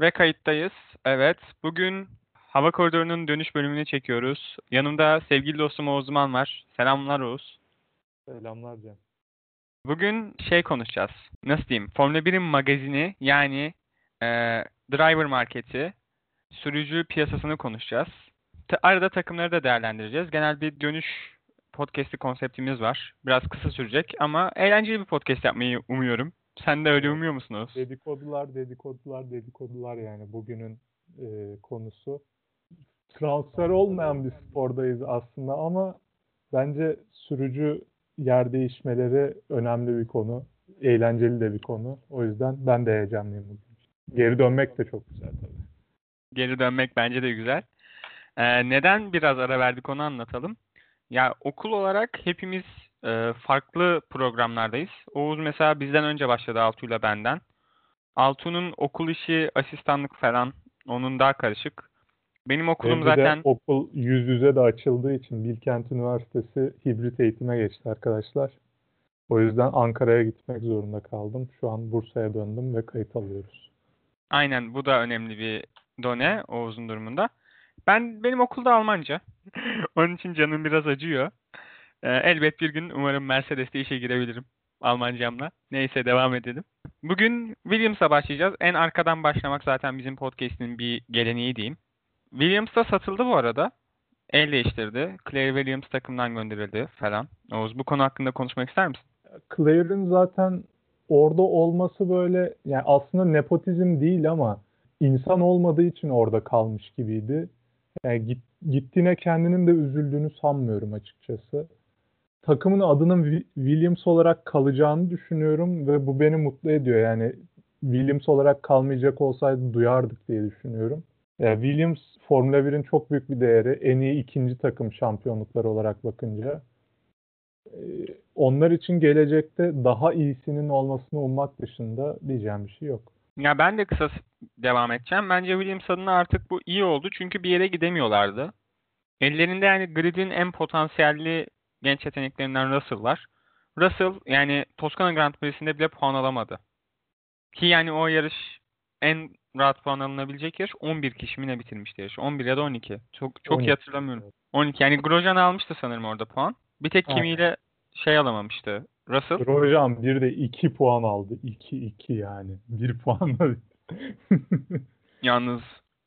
Ve kayıttayız. Evet. Bugün Hava Koridoru'nun dönüş bölümünü çekiyoruz. Yanımda sevgili dostum Oğuz Duman var. Selamlar Oğuz. Selamlar Cem. Bugün şey konuşacağız. Nasıl diyeyim? Formula 1'in magazini yani e, driver marketi, sürücü piyasasını konuşacağız. Ta- arada takımları da değerlendireceğiz. Genel bir dönüş podcast'i konseptimiz var. Biraz kısa sürecek ama eğlenceli bir podcast yapmayı umuyorum. Sen de öyle umuyor musun Oğuz? Dedikodular, dedikodular, dedikodular yani bugünün e, konusu. Transfer olmayan bir spordayız aslında ama bence sürücü yer değişmeleri önemli bir konu. Eğlenceli de bir konu. O yüzden ben de heyecanlıyım bugün. Geri dönmek de çok güzel tabii. Geri dönmek bence de güzel. Ee, neden biraz ara verdik onu anlatalım. Ya okul olarak hepimiz e, farklı programlardayız. Oğuz mesela bizden önce başladı Altuğ'yla benden. Altuğ'un okul işi, asistanlık falan onun daha karışık. Benim okulum Benim de zaten okul yüz yüze de açıldığı için Bilkent Üniversitesi hibrit eğitime geçti arkadaşlar. O yüzden Ankara'ya gitmek zorunda kaldım. Şu an Bursa'ya döndüm ve kayıt alıyoruz. aynen bu da önemli bir done Oğuz'un durumunda. Ben benim okulda Almanca. Onun için canım biraz acıyor. Ee, elbet bir gün umarım Mercedes'te işe girebilirim Almancamla. Neyse devam edelim. Bugün Williams'a başlayacağız. En arkadan başlamak zaten bizim podcast'in bir geleneği diyeyim. Williams da satıldı bu arada. El değiştirdi. Claire Williams takımdan gönderildi falan. Oğuz bu konu hakkında konuşmak ister misin? Claire'ın zaten orada olması böyle yani aslında nepotizm değil ama insan olmadığı için orada kalmış gibiydi. Yani git, gittiğine kendinin de üzüldüğünü sanmıyorum açıkçası. Takımın adının Wi- Williams olarak kalacağını düşünüyorum ve bu beni mutlu ediyor. Yani Williams olarak kalmayacak olsaydı duyardık diye düşünüyorum. Yani Williams Formula 1'in çok büyük bir değeri. En iyi ikinci takım şampiyonlukları olarak bakınca. Ee, onlar için gelecekte daha iyisinin olmasını ummak dışında diyeceğim bir şey yok. Ya ben de kısa devam edeceğim. Bence Williams adına artık bu iyi oldu. Çünkü bir yere gidemiyorlardı. Ellerinde yani gridin en potansiyelli genç yeteneklerinden Russell var. Russell yani Toskana Grand Prix'sinde bile puan alamadı. Ki yani o yarış en rahat puan alınabilecek yarış 11 kişi mi ne bitirmişti yarış? 11 ya da 12. Çok çok iyi 12, hatırlamıyorum. evet. 12 yani Grosjean almıştı sanırım orada puan. Bir tek kimiyle şey alamamıştı. Russell. Grosjean bir de 2 puan aldı. 2-2 yani. 1 puanla. Yalnız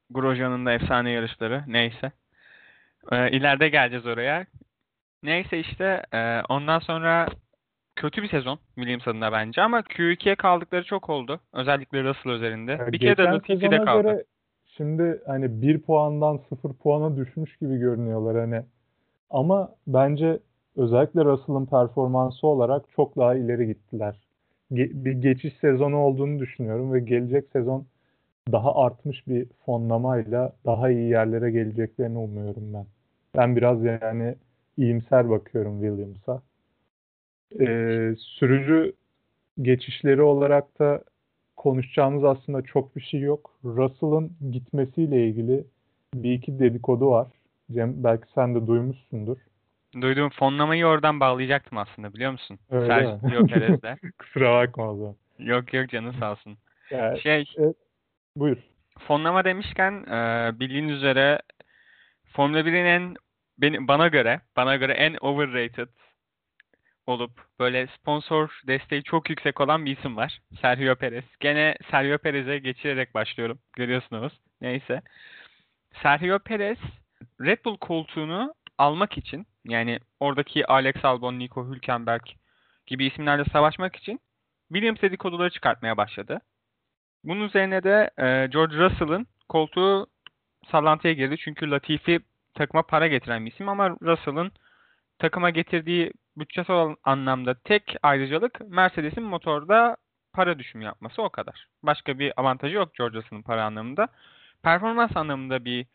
Grosjean'ın da efsane yarışları. Neyse. Ee, ileride geleceğiz oraya. Neyse işte e, ondan sonra kötü bir sezon Williams adına bence ama Q2'ye kaldıkları çok oldu. Özellikle Russell üzerinde. Ya Bir kere de Latifi'de kaldı. göre şimdi hani 1 puandan 0 puana düşmüş gibi görünüyorlar hani. Ama bence özellikle Russell'ın performansı olarak çok daha ileri gittiler. Ge- bir geçiş sezonu olduğunu düşünüyorum ve gelecek sezon daha artmış bir fonlamayla daha iyi yerlere geleceklerini umuyorum ben. Ben biraz yani iyimser bakıyorum Williams'a. Ee, sürücü geçişleri olarak da konuşacağımız aslında çok bir şey yok. Russell'ın gitmesiyle ilgili bir iki dedikodu var. Cem belki sen de duymuşsundur. Duyduğum fonlamayı oradan bağlayacaktım aslında biliyor musun? Öyle? Sergio Perez'le. Kusura bakma o zaman. Yok yok canın sağ olsun. Yani, Şey buyur. fonlama demişken e, bildiğiniz üzere Formula 1'in en beni, bana göre bana göre en overrated olup böyle sponsor desteği çok yüksek olan bir isim var. Sergio Perez. Gene Sergio Perez'e geçirerek başlıyorum. Görüyorsunuz. Neyse. Sergio Perez Red Bull koltuğunu almak için yani oradaki Alex Albon, Nico Hülkenberg gibi isimlerle savaşmak için Williams dedikoduları çıkartmaya başladı. Bunun üzerine de e, George Russell'ın koltuğu sallantıya girdi. Çünkü Latifi takıma para getiren bir isim ama Russell'ın takıma getirdiği bütçesel anlamda tek ayrıcalık Mercedes'in motorda para düşümü yapması o kadar. Başka bir avantajı yok George Russell'ın para anlamında. Performans anlamında bir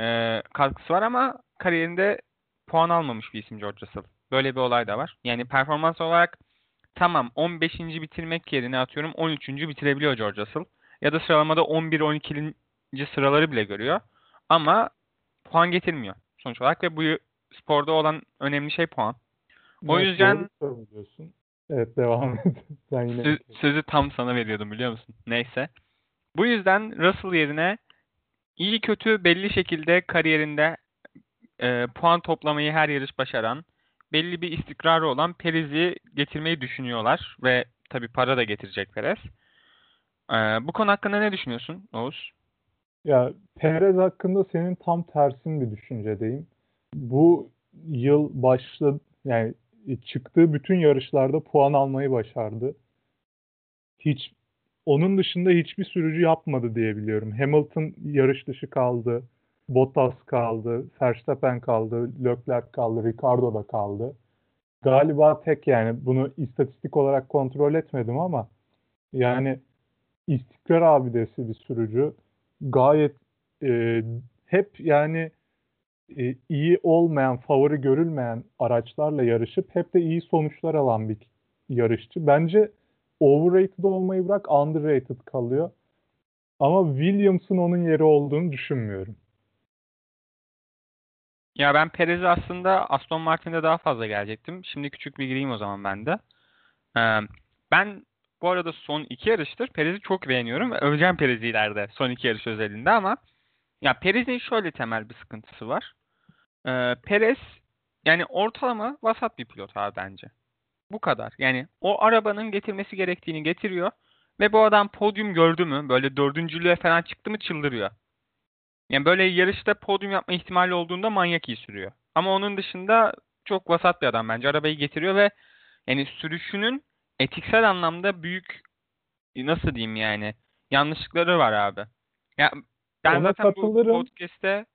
e, katkısı var ama kariyerinde puan almamış bir isim George Russell. Böyle bir olay da var. Yani performans olarak tamam 15. bitirmek yerine atıyorum 13. bitirebiliyor George Russell. Ya da sıralamada 11-12. sıraları bile görüyor. Ama puan getirmiyor sonuç olarak ve bu sporda olan önemli şey puan. O Evet, yüzden. Evet devam et. Ben yine Sö- sözü tam sana veriyordum biliyor musun? Neyse. Bu yüzden Russell yerine iyi kötü belli şekilde kariyerinde e, puan toplamayı her yarış başaran, belli bir istikrarı olan Perez'i getirmeyi düşünüyorlar ve tabii para da getirecek Perez. E, bu konu hakkında ne düşünüyorsun Oğuz? Ya Perez hakkında senin tam tersin bir düşüncedeyim. Bu yıl başladı yani çıktığı bütün yarışlarda puan almayı başardı. Hiç onun dışında hiçbir sürücü yapmadı diye biliyorum. Hamilton yarış dışı kaldı. Bottas kaldı. Verstappen kaldı. Leclerc kaldı. Ricardo da kaldı. Galiba tek yani bunu istatistik olarak kontrol etmedim ama yani istikrar abidesi bir sürücü. Gayet e, hep yani e, iyi olmayan, favori görülmeyen araçlarla yarışıp hep de iyi sonuçlar alan bir yarışçı. Bence overrated olmayı bırak underrated kalıyor. Ama Williams'ın onun yeri olduğunu düşünmüyorum. Ya ben Perez'i aslında Aston Martin'de daha fazla gelecektim. Şimdi küçük bir gireyim o zaman ben de. Ee, ben bu arada son iki yarıştır Perez'i çok beğeniyorum ve öveceğim Perez'i ileride son iki yarış özelinde ama ya Perez'in şöyle temel bir sıkıntısı var. Ee, Perez yani ortalama vasat bir pilot abi bence. Bu kadar. Yani o arabanın getirmesi gerektiğini getiriyor ve bu adam podyum gördü mü böyle dördüncülüğe falan çıktı mı çıldırıyor. Yani böyle yarışta podyum yapma ihtimali olduğunda manyak iyi sürüyor. Ama onun dışında çok vasat bir adam bence. Arabayı getiriyor ve yani sürüşünün etiksel anlamda büyük nasıl diyeyim yani yanlışlıkları var abi. Ya ben Ona zaten bu katılırım. podcast'te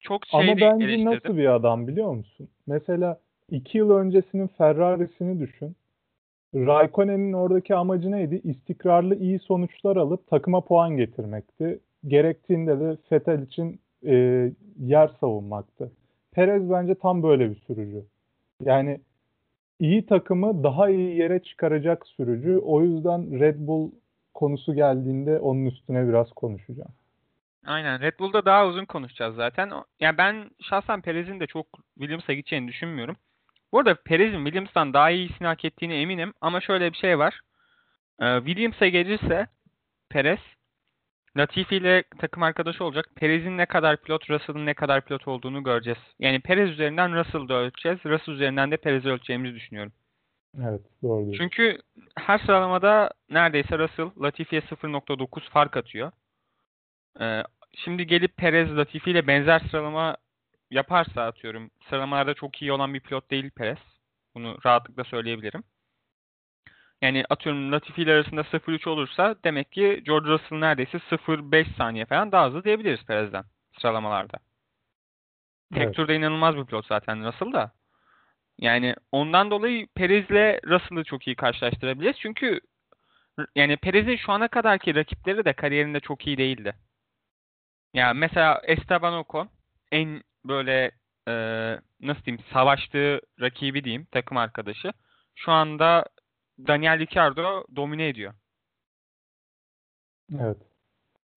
çok şey Ama bence eleştirdim. nasıl bir adam biliyor musun? Mesela iki yıl öncesinin Ferrari'sini düşün. Raikkonen'in oradaki amacı neydi? İstikrarlı iyi sonuçlar alıp takıma puan getirmekti. Gerektiğinde de Vettel için e, yer savunmaktı. Perez bence tam böyle bir sürücü. Yani iyi takımı daha iyi yere çıkaracak sürücü. O yüzden Red Bull konusu geldiğinde onun üstüne biraz konuşacağım. Aynen. Red Bull'da daha uzun konuşacağız zaten. Yani ben şahsen Perez'in de çok Williams'a gideceğini düşünmüyorum. Bu arada Perez'in Williams'tan daha iyisini hak ettiğine eminim. Ama şöyle bir şey var. Ee, Williams'a gelirse Perez Latifi ile takım arkadaşı olacak. Perez'in ne kadar pilot, Russell'ın ne kadar pilot olduğunu göreceğiz. Yani Perez üzerinden Russell'da ölçeceğiz. Russell üzerinden de Perez'i ölçeceğimizi düşünüyorum. Evet doğru diyorsun. Çünkü her sıralamada neredeyse Russell Latifi'ye 0.9 fark atıyor. Ee, şimdi gelip Perez Latifi ile benzer sıralama yaparsa atıyorum. Sıralamalarda çok iyi olan bir pilot değil Perez. Bunu rahatlıkla söyleyebilirim. Yani atıyorum Latifi ile arasında 0.3 olursa demek ki George Russell neredeyse 0.5 saniye falan daha hızlı diyebiliriz Perez'den sıralamalarda. Tek Evet. turda inanılmaz bir pilot zaten Russell da. Yani ondan dolayı Perez'le Russell'ı çok iyi karşılaştırabiliriz. Çünkü yani Perez'in şu ana kadarki rakipleri de kariyerinde çok iyi değildi. Ya mesela Esteban Ocon en böyle e, nasıl diyeyim savaştığı rakibi diyeyim takım arkadaşı. Şu anda Daniel Ricciardo domine ediyor Evet.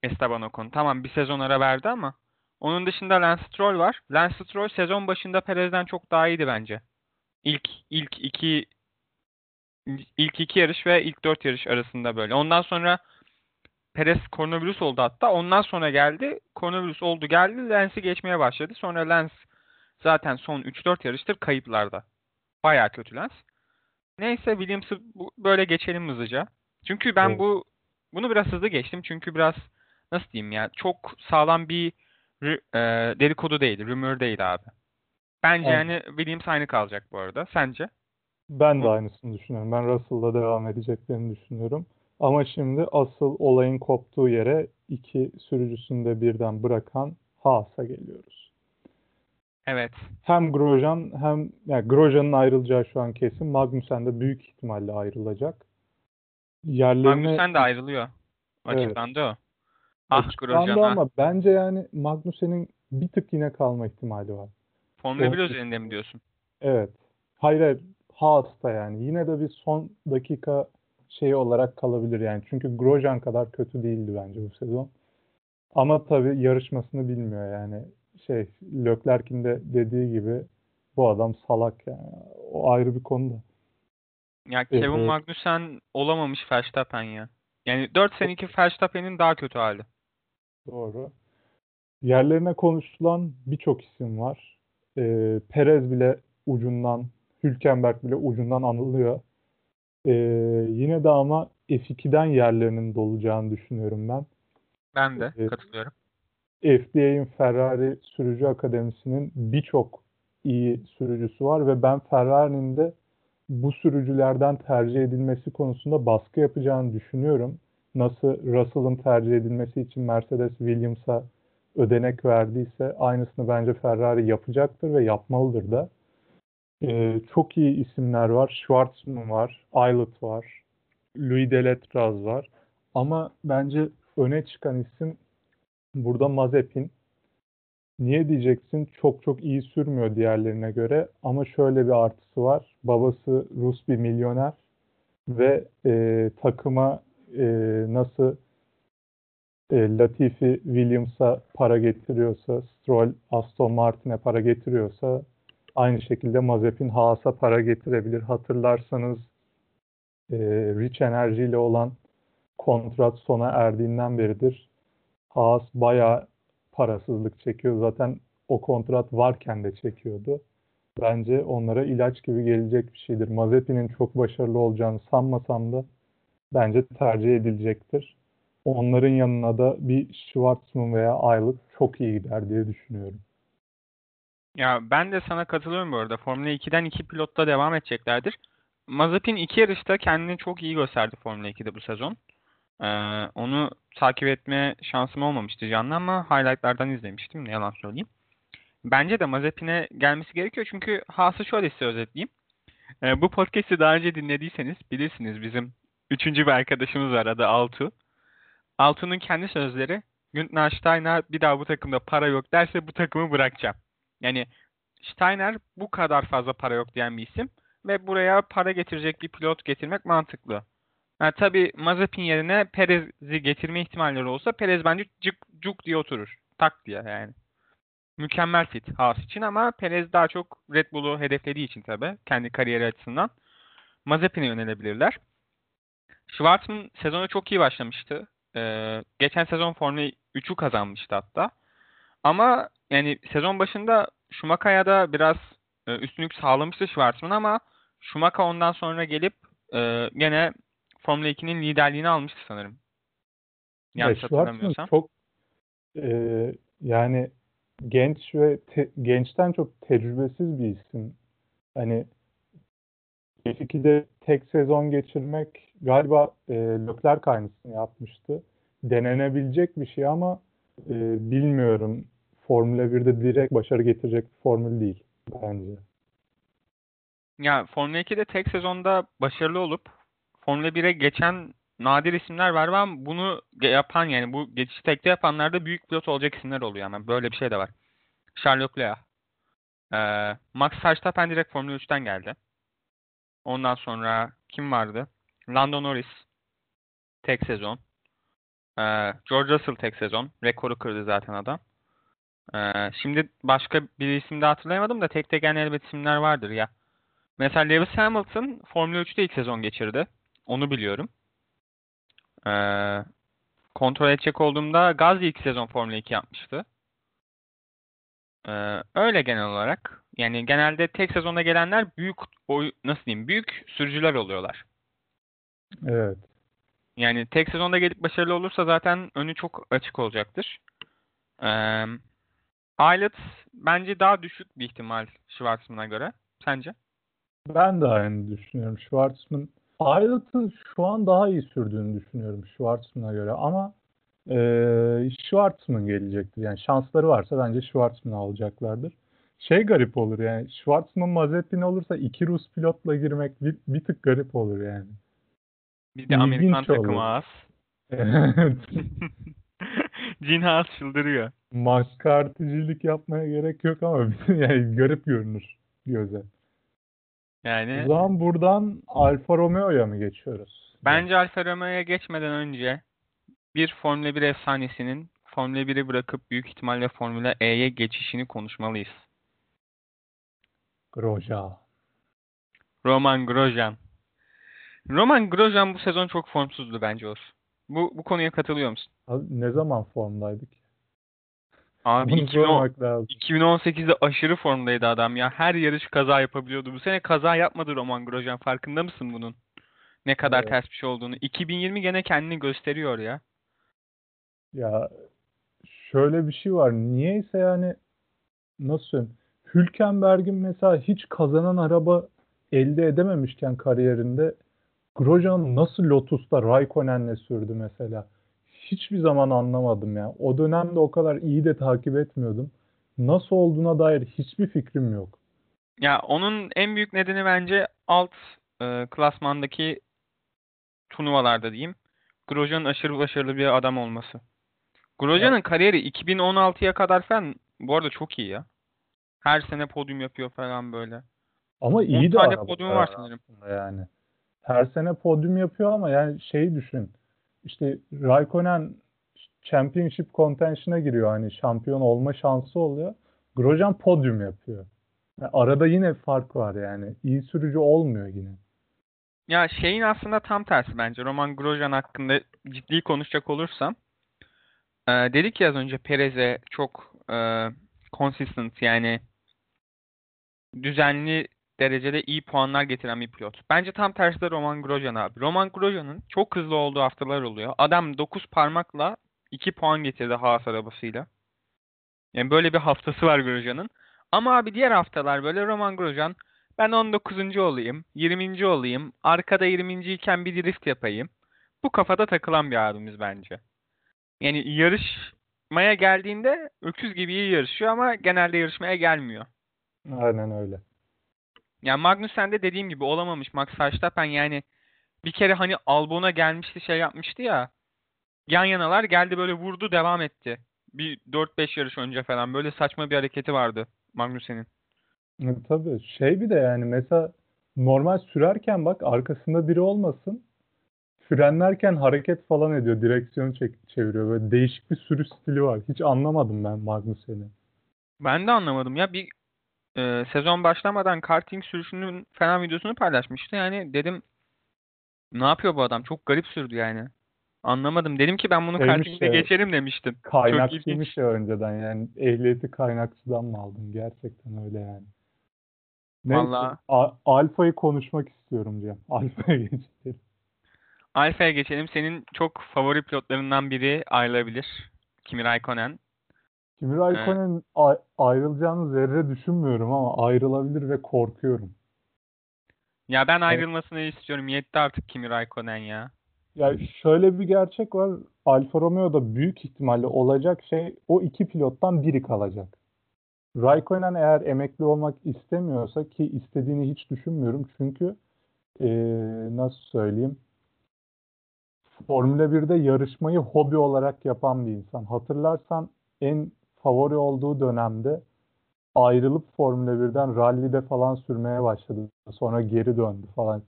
Esteban Ocon. Tamam bir sezon ara verdi ama onun dışında Lance Stroll var. Lance Stroll sezon başında Perez'den çok daha iyiydi bence. İlk ilk iki ilk iki yarış ve ilk dört yarış arasında böyle. Ondan sonra Perez koronavirüs oldu hatta. Ondan sonra geldi. Koronavirüs oldu geldi. Lance'i geçmeye başladı. Sonra Lance zaten son 3-4 yarıştır kayıplarda. Bayağı kötü Lance. Neyse Williams'ı böyle geçelim hızlıca. Çünkü ben Evet. bu bunu biraz hızlı geçtim. Çünkü biraz nasıl diyeyim ya çok sağlam bir e, dedikodu değil. Rumor değil abi. Bence Evet. yani Williams aynı kalacak bu arada. Sence? Ben de aynısını düşünüyorum. Ben Russell'la devam edeceklerini düşünüyorum. Ama şimdi asıl olayın koptuğu yere iki sürücüsünü de birden bırakan Haas'a geliyoruz. Evet. Hem Grosjean hem yani Grosjean'ın ayrılacağı şu an kesin. Magnussen de büyük ihtimalle ayrılacak. Yerlerine Magnussen de ayrılıyor. Evet. Açıklandı o. Ah Grosjean ah. ama bence yani Magnussen'in bir tık yine kalma ihtimali var. Formula 1 o- özelinde mi diyorsun? Evet. Hayır, hayır. Haas'ta yani. Yine de bir son dakika şeyi olarak kalabilir yani. Çünkü Grosjean kadar kötü değildi bence bu sezon. Ama tabii yarışmasını bilmiyor yani. Şey, Leclerc'in de dediği gibi bu adam salak yani. O ayrı bir konu da. Ya Kevin Evet. Magnussen olamamış Verstappen ya. Yani 4 seneki Verstappen'in daha kötü hali. Doğru. Yerlerine konuşulan birçok isim var. Ee, Perez bile ucundan, Hülkenberg bile ucundan anılıyor. Ee, yine de ama F2'den yerlerinin dolacağını düşünüyorum ben. Ben de Evet. katılıyorum. FDA'in Ferrari Sürücü Akademisi'nin birçok iyi sürücüsü var ve ben Ferrari'nin de bu sürücülerden tercih edilmesi konusunda baskı yapacağını düşünüyorum. Nasıl Russell'ın tercih edilmesi için Mercedes Williams'a ödenek verdiyse aynısını bence Ferrari yapacaktır ve yapmalıdır da. Ee, çok iyi isimler var. Schwartzman var, Aylot var, Louis Deletraz var. Ama bence öne çıkan isim burada Mazepin. Niye diyeceksin? Çok çok iyi sürmüyor diğerlerine göre ama şöyle bir artısı var. Babası Rus bir milyoner ve e, takıma e, nasıl e, Latifi Williams'a para getiriyorsa, Stroll Aston Martin'e para getiriyorsa aynı şekilde Mazepin Haas'a para getirebilir. Hatırlarsanız e, Rich Energy ile olan kontrat sona erdiğinden beridir Haas bayağı parasızlık çekiyor. Zaten o kontrat varken de çekiyordu. Bence onlara ilaç gibi gelecek bir şeydir. Mazepin'in çok başarılı olacağını sanmasam da bence tercih edilecektir. Onların yanına da bir Schwartzman veya Aylot çok iyi gider diye düşünüyorum. Ya ben de sana katılıyorum bu arada. Formula 2'den iki pilotta devam edeceklerdir. Mazepin iki yarışta kendini çok iyi gösterdi Formula 2'de bu sezon. Ee, onu takip etme şansım olmamıştı canlı ama highlightlardan izlemiştim. Ne yalan söyleyeyim. Bence de Mazepin'e gelmesi gerekiyor çünkü Haas'ı şöyle size özetleyeyim. Ee, bu podcast'i daha önce dinlediyseniz bilirsiniz bizim üçüncü bir arkadaşımız var adı Altu. Altu'nun kendi sözleri Günther Steiner bir daha bu takımda para yok derse bu takımı bırakacağım. Yani Steiner bu kadar fazla para yok diyen bir isim ve buraya para getirecek bir pilot getirmek mantıklı. Ha, tabii Mazepin yerine Perez'i getirme ihtimalleri olsa Perez bence cık cuk diye oturur. Tak diye yani. Mükemmel fit Haas için ama Perez daha çok Red Bull'u hedeflediği için tabii kendi kariyeri açısından Mazepin'e yönelebilirler. Schwartzman sezona çok iyi başlamıştı. Ee, geçen sezon Formula 3'ü kazanmıştı hatta. Ama yani sezon başında Schumacher'a da biraz e, üstünlük sağlamıştı Schwartzman ama Schumacher ondan sonra gelip e, gene Formula 2'nin liderliğini almıştı sanırım. Yanlış Ya Schwartzman hatırlamıyorsam. çok e, yani genç ve te- gençten çok tecrübesiz bir isim. Hani F2'de tek sezon geçirmek galiba e, Leclerc aynısını yapmıştı. Denenebilecek bir şey ama e, bilmiyorum. Formula 1'de direkt başarı getirecek bir formül değil bence. Ya Formula 2'de tek sezonda başarılı olup Formula 1'e geçen nadir isimler var ama bunu yapan yani bu geçişi tekte yapanlar da büyük pilot olacak isimler oluyor ama böyle bir şey de var. Charles Leclerc. Ee, Max Verstappen direkt Formula 3'ten geldi. Ondan sonra kim vardı? Lando Norris tek sezon. Ee, George Russell tek sezon. Rekoru kırdı zaten adam. Ee, şimdi başka bir isim de hatırlayamadım da tek tek en elbet isimler vardır ya. Mesela Lewis Hamilton Formula 3'te ilk sezon geçirdi. Onu biliyorum. Ee, kontrol edecek olduğumda Gazli ilk sezon Formula 2 yapmıştı. Ee, öyle genel olarak. Yani genelde tek sezonda gelenler büyük oy, nasıl diyeyim büyük sürücüler oluyorlar. Evet. Yani tek sezonda gelip başarılı olursa zaten önü çok açık olacaktır. Ee, Aylot bence daha düşük bir ihtimal Schwartzman'a göre. Sence? Ben de aynı düşünüyorum. Schwartzman Aylot'un şu an daha iyi sürdüğünü düşünüyorum Schwartzman'a göre ama e, Schwartzman gelecektir. Yani şansları varsa bence Schwartzman'ı alacaklardır. Şey garip olur yani Schwartzman Mazepin olursa iki Rus pilotla girmek bir, bir tık garip olur yani. Bir de Amerikan takımı az. Evet. Gene Haas çıldırıyor. Makartıcılık yapmaya gerek yok ama yani garip görünür göze. Yani O zaman buradan Alfa Romeo'ya mı geçiyoruz? bence Alfa Romeo'ya geçmeden önce bir Formula 1 efsanesinin Formula 1'i bırakıp büyük ihtimalle Formula E'ye geçişini konuşmalıyız. Grosjean. Roman Grosjean. Roman Grosjean bu sezon çok formsuzdu bence Oğuz. Bu, bu konuya katılıyor musun? Abi ne zaman formdaydık? Abi Bunu 2010 sormak lazım. 2018'de aşırı formdaydı adam ya. Her yarış kaza yapabiliyordu. Bu sene kaza yapmadı Roman Grosjean. Farkında mısın bunun? Ne kadar Evet. ters bir şey olduğunu. 2020 gene kendini gösteriyor ya. Ya şöyle bir şey var. Niyeyse yani nasıl söyleyeyim? Hülkenberg'in mesela hiç kazanan araba elde edememişken kariyerinde Grosjean nasıl Lotus'ta Raikkonen'le sürdü mesela? Hiçbir zaman anlamadım ya. O dönemde o kadar iyi de takip etmiyordum. Nasıl olduğuna dair hiçbir fikrim yok. Ya onun en büyük nedeni bence alt e, klasmandaki turnuvalarda diyeyim. Grosjean'ın aşırı başarılı bir adam olması. Grosjean'ın kariyeri 2016'ya kadar falan bu arada çok iyi ya. Her sene podyum yapıyor falan böyle. Ama 10 iyi de tane araba podyumu var sanırım. yani. Her sene podyum yapıyor ama yani şeyi düşün. İşte Raikkonen Championship contention'a giriyor hani şampiyon olma şansı oluyor. Grosjean podyum yapıyor. Yani arada yine fark var yani. İyi sürücü olmuyor yine. Ya şeyin aslında tam tersi bence. Roman Grosjean hakkında ciddi konuşacak olursam. e, dedik ya az önce Perez'e çok e, consistent yani düzenli derecede iyi puanlar getiren bir pilot. Bence tam tersi de Roman Grosjean abi. Roman Grosjean'ın çok hızlı olduğu haftalar oluyor. Adam 9 parmakla 2 puan getirdi Haas arabasıyla. Yani böyle bir haftası var Grosjean'ın. Ama abi diğer haftalar böyle Roman Grosjean ben 19. olayım, 20. olayım, arkada 20. iken bir drift yapayım. Bu kafada takılan bir abimiz bence. Yani yarışmaya geldiğinde öküz gibi iyi yarışıyor ama genelde yarışmaya gelmiyor. Aynen öyle. Yani Magnussen de dediğim gibi olamamış Max Verstappen yani bir kere hani Albon'a gelmişti şey yapmıştı ya. Yan yanalar geldi böyle vurdu devam etti. Bir 4-5 yarış önce falan böyle saçma bir hareketi vardı Magnussen'in. E, tabii şey bir de yani mesela normal sürerken bak arkasında biri olmasın. Frenlerken hareket falan ediyor. Direksiyonu çek- çeviriyor. Böyle değişik bir sürüş stili var. Hiç anlamadım ben Magnussen'i. Ben de anlamadım ya bir e, sezon başlamadan karting sürüşünün falan videosunu paylaşmıştı. Yani dedim ne yapıyor bu adam? Çok garip sürdü yani. Anlamadım. Dedim ki ben bunu Şeymiş kartingde ya, geçerim demiştim. Kaynakçıymış ya önceden yani. Ehliyeti kaynakçıdan mı aldın? Gerçekten öyle yani. Neyse. Vallahi. A- Alfa'yı konuşmak istiyorum Cem. Alfa'ya geçelim. Alfa'ya geçelim. Senin çok favori pilotlarından biri ayrılabilir. Kimi Raikkonen. Kimi Raikkonen'in a- ayrılacağını zerre düşünmüyorum ama ayrılabilir ve korkuyorum. Ya ben ayrılmasını istiyorum. Yetti artık Kimi Raikkonen ya. Ya şöyle bir gerçek var. Alfa Romeo'da büyük ihtimalle olacak şey o iki pilottan biri kalacak. Raikkonen eğer emekli olmak istemiyorsa ki istediğini hiç düşünmüyorum çünkü eee, nasıl söyleyeyim Formula 1'de yarışmayı hobi olarak yapan bir insan. Hatırlarsan en favori olduğu dönemde ayrılıp Formula 1'den rallide falan sürmeye başladı. Sonra geri döndü falan.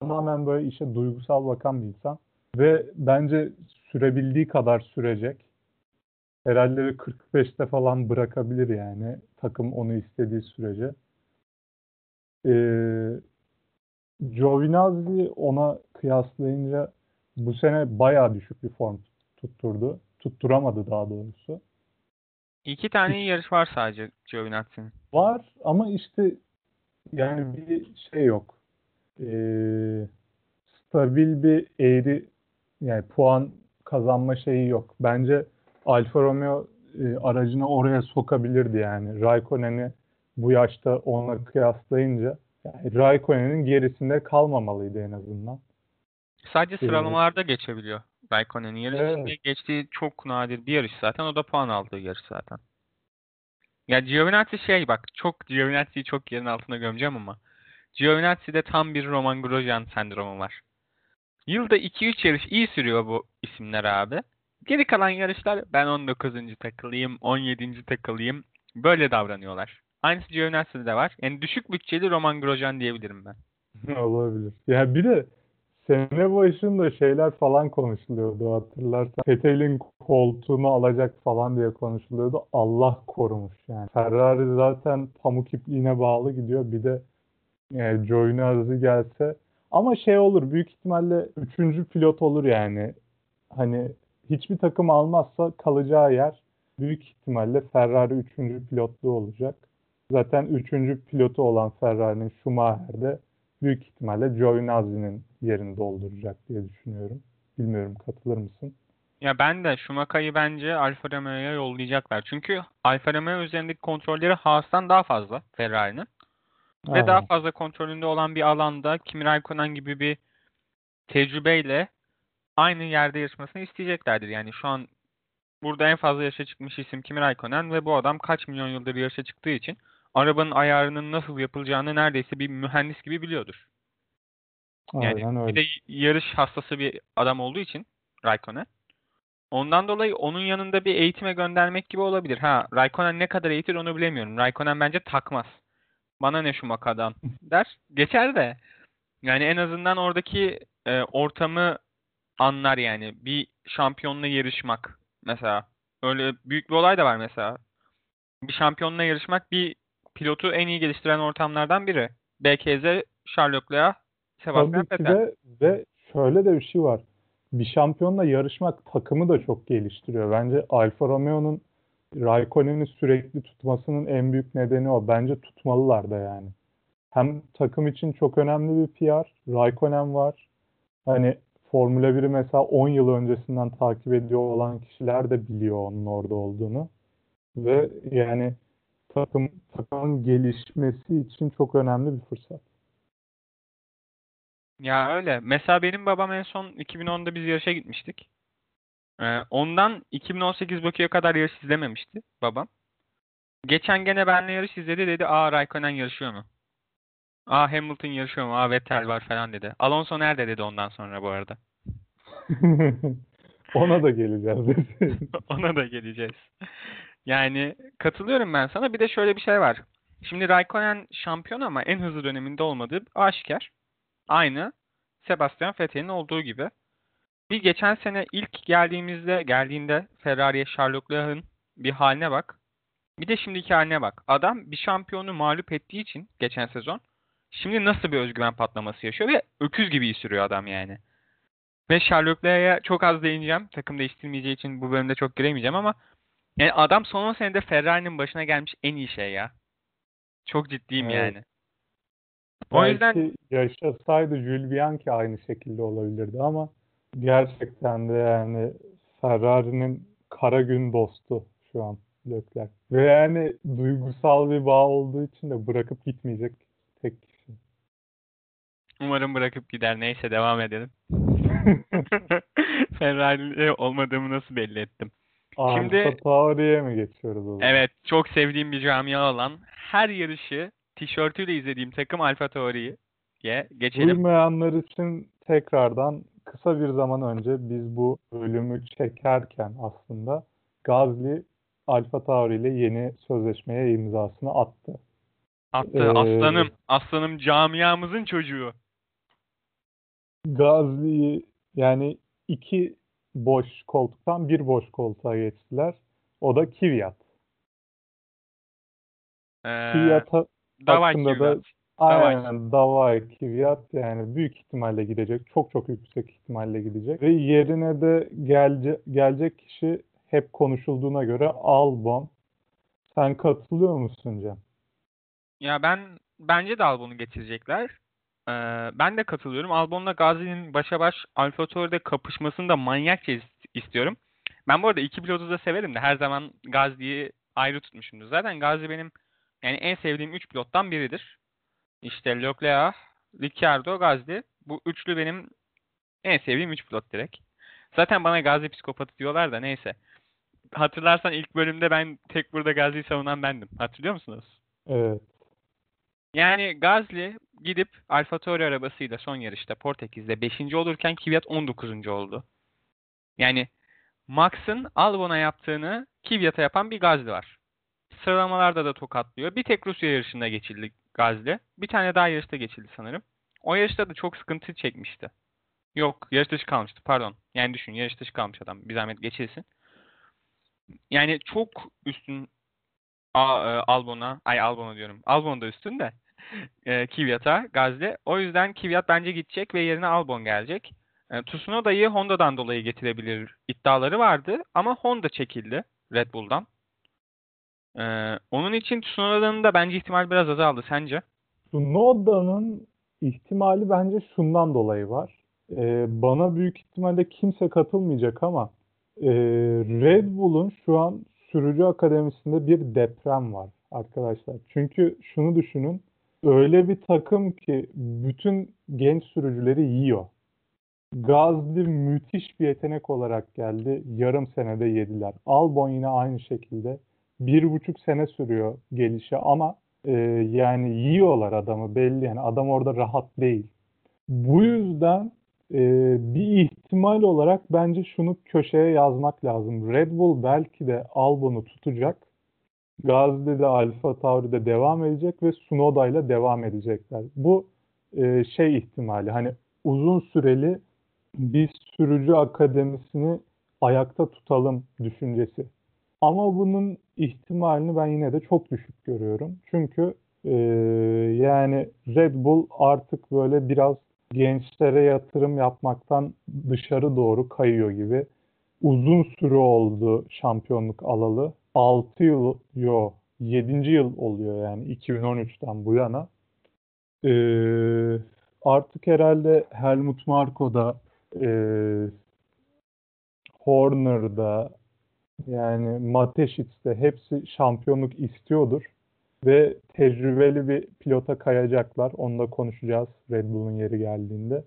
Tamamen böyle işe duygusal bakan bir insan. Ve bence sürebildiği kadar sürecek. Herhalde bir 45'te falan bırakabilir yani. Takım onu istediği sürece. Ee, Giovinazzi ona kıyaslayınca bu sene bayağı düşük bir form tutturdu. Tutturamadı daha doğrusu. İki tane iyi yarış var sadece Giovinazzi'nin. Var ama işte yani bir şey yok. Ee, stabil bir eğri yani puan kazanma şeyi yok. Bence Alfa Romeo e, aracını oraya sokabilirdi yani. Raikkonen'i bu yaşta ona kıyaslayınca yani Raikkonen'in gerisinde kalmamalıydı en azından. Sadece Ee, sıralamalarda geçebiliyor Raikkonen'in. Yarış Evet. geçtiği çok nadir bir yarış zaten. O da puan aldığı yarış zaten. Ya Giovinazzi şey bak çok Giovinazzi'yi çok yerin altına gömeceğim ama Giovinazzi'de tam bir Roman Grosjean sendromu var. Yılda 2-3 yarış iyi sürüyor bu isimler abi. Geri kalan yarışlar ben 19. takılayım, 17. takılayım. Böyle davranıyorlar. Aynısı Giovinazzi'de de var. Yani düşük bütçeli Roman Grosjean diyebilirim ben. Olabilir. Ya bir de sene başında şeyler falan konuşuluyordu hatırlarsan. Vettel'in koltuğunu alacak falan diye konuşuluyordu. Allah korumuş yani. Ferrari zaten pamuk ipliğine bağlı gidiyor. Bir de yani Giovinazzi gelse ama şey olur büyük ihtimalle üçüncü pilot olur yani. hani hiçbir takım almazsa kalacağı yer büyük ihtimalle Ferrari 3. pilotluğu olacak. Zaten 3. pilotu olan Ferrari'nin Schumacher'de büyük ihtimalle Giovinazzi'nin yerini dolduracak diye düşünüyorum. Bilmiyorum katılır mısın? Ya ben de Schumacher'ı bence Alfa Romeo'ya yollayacaklar. Çünkü Alfa Romeo üzerindeki kontrolleri Haas'tan daha fazla Ferrari'nin. Ve Aynen. daha fazla kontrolünde olan bir alanda Kimi Raikkonen gibi bir tecrübeyle aynı yerde yarışmasını isteyeceklerdir. Yani şu an burada en fazla yarışa çıkmış isim Kimi Raikkonen ve bu adam kaç milyon yıldır yarışa çıktığı için arabanın ayarının nasıl yapılacağını neredeyse bir mühendis gibi biliyordur. Yani Aynen bir öyle. de yarış hastası bir adam olduğu için Raikkonen. Ondan dolayı onun yanında bir eğitime göndermek gibi olabilir. Ha, Raikkonen ne kadar eğitir onu bilemiyorum. Raikkonen bence takmaz. Bana ne Schumacher'dan der. Geçer de. Yani en azından oradaki e, ortamı anlar yani. Bir şampiyonla yarışmak mesela. Öyle büyük bir olay da var mesela. Bir şampiyonla yarışmak bir pilotu en iyi geliştiren ortamlardan biri. BKZ, Charles Leclerc, Sebastian Tabii Vettel. de ve şöyle de bir şey var. Bir şampiyonla yarışmak takımı da çok geliştiriyor. Bence Alfa Romeo'nun Raikkonen'i sürekli tutmasının en büyük nedeni o. Bence tutmalılar da yani. Hem takım için çok önemli bir PR. Raikkonen var. Hani Formula 1'i mesela 10 yıl öncesinden takip ediyor olan kişiler de biliyor onun orada olduğunu. Ve yani takım takımın gelişmesi için çok önemli bir fırsat. Ya öyle. Mesela benim babam en son 2010'da biz yarışa gitmiştik. Ee, ondan 2018 Bakü'ye kadar yarış izlememişti babam. Geçen gene benimle yarış izledi dedi. Aa Raikkonen yarışıyor mu? Aa Hamilton yarışıyor mu? Aa Vettel var falan dedi. Alonso nerede dedi ondan sonra bu arada. Ona da geleceğiz. Ona da geleceğiz. Yani katılıyorum ben sana. Bir de şöyle bir şey var. Şimdi Raikkonen şampiyon ama en hızlı döneminde olmadığı aşikar. Aynı Sebastian Vettel'in olduğu gibi. Bir geçen sene ilk geldiğimizde geldiğinde Ferrari'ye Charles Leclerc'in bir haline bak. Bir de şimdiki haline bak. Adam bir şampiyonu mağlup ettiği için geçen sezon şimdi nasıl bir özgüven patlaması yaşıyor ve öküz gibi sürüyor adam yani. Ve Charles Leclerc'e çok az değineceğim. Takım değiştirmeyeceği için bu bölümde çok giremeyeceğim ama yani adam son 10 senede Ferrari'nin başına gelmiş en iyi şey ya. Çok ciddiyim Evet. yani. O yüzden Belki yaşasaydı Jules Bianchi aynı şekilde olabilirdi ama gerçekten de yani Ferrari'nin kara gün dostu şu an Leclerc. Ve yani duygusal bir bağ olduğu için de bırakıp gitmeyecek tek kişi. umarım bırakıp gider. Neyse devam edelim. Ferrari'li olmadığımı nasıl belli ettim? Şimdi- Alfa Tauri'ye mi geçiyoruz o zaman? Evet, çok sevdiğim bir camia olan her yarışı tişörtüyle izlediğim takım Alfa Tauri'ye geçelim. Duymayanlar için tekrardan kısa bir zaman önce biz bu bölümü çekerken aslında Gazli Alfa Tauri ile yeni sözleşmeye imzasını attı. Attı Ee, aslanım, aslanım camiamızın çocuğu. Gazli'yi yani iki boş koltuktan bir boş koltuğa geçtiler. O da Kvyat. Ee, Kvyat ha- Davay da Kvyat. Davay. aynen Davay Kvyat yani büyük ihtimalle gidecek. Çok çok yüksek ihtimalle gidecek. Ve yerine de gelce, gelecek kişi hep konuşulduğuna göre Albon. Sen katılıyor musun Cem? Ya ben bence de Albon'u getirecekler. Ee, ben de katılıyorum. Albon'la Gazi'nin başa baş Alfa Tauri'de kapışmasını da manyakça is- istiyorum. Ben bu arada iki pilotu da severim de her zaman Gazi'yi ayrı tutmuşumdur. Zaten Gazi benim yani en sevdiğim üç pilottan biridir. İşte Leclerc, Ricciardo, Gazi. Bu üçlü benim en sevdiğim üç pilot direkt. Zaten bana Gazi psikopatı diyorlar da neyse. Hatırlarsan ilk bölümde ben tek burada Gazi'yi savunan bendim. Hatırlıyor musunuz? Evet. Yani Gazli gidip AlphaTauri arabasıyla son yarışta Portekiz'de 5. olurken Kvyat 19. oldu. Yani Max'ın Albon'a yaptığını Kvyat'a yapan bir Gazli var. Sıralamalarda da tokatlıyor. Bir tek Rusya yarışında geçildi Gazli. Bir tane daha yarışta geçildi sanırım. O yarışta da çok sıkıntı çekmişti. Yok, yarış dışı kalmıştı. Pardon. Yani düşün, yarış dışı kalmış adam. Bir zahmet geçilsin. Yani çok üstün A- e, Albon'a, ay Albon'a diyorum. Albon da üstün de. E, Kvyat'a, Gazli. O yüzden Kvyat bence gidecek ve yerine Albon gelecek. E, Tsunoda'yı Honda'dan dolayı getirebilir iddiaları vardı ama Honda çekildi Red Bull'dan. E, onun için Tsunoda'nın da bence ihtimal biraz azaldı. Sence? Tsunoda'nın ihtimali bence şundan dolayı var. Ee, bana büyük ihtimalle kimse katılmayacak ama e, Red Bull'un şu an sürücü akademisinde bir deprem var arkadaşlar. Çünkü şunu düşünün. Öyle bir takım ki bütün genç sürücüleri yiyor. Gazli müthiş bir yetenek olarak geldi. Yarım senede yediler. Albon yine aynı şekilde. Bir buçuk sene sürüyor gelişi ama e, yani yiyorlar adamı belli. Yani adam orada rahat değil. Bu yüzden e, bir ihtimal olarak bence şunu köşeye yazmak lazım. Red Bull belki de Albon'u tutacak. Gazli'de de Alfa Tauri'de devam edecek ve Tsunoda ile devam edecekler. Bu e, şey ihtimali hani uzun süreli bir sürücü akademisini ayakta tutalım düşüncesi. Ama bunun ihtimalini ben yine de çok düşük görüyorum. Çünkü e, yani Red Bull artık böyle biraz gençlere yatırım yapmaktan dışarı doğru kayıyor gibi. Uzun süre oldu şampiyonluk alalı. 6 yıl, yo 7. yıl oluyor yani 2013'ten bu yana. Ee, artık herhalde Helmut Marko'da, e, Horner'da, yani Mateschitz hepsi şampiyonluk istiyordur. Ve tecrübeli bir pilota kayacaklar. Onu da konuşacağız Red Bull'un yeri geldiğinde.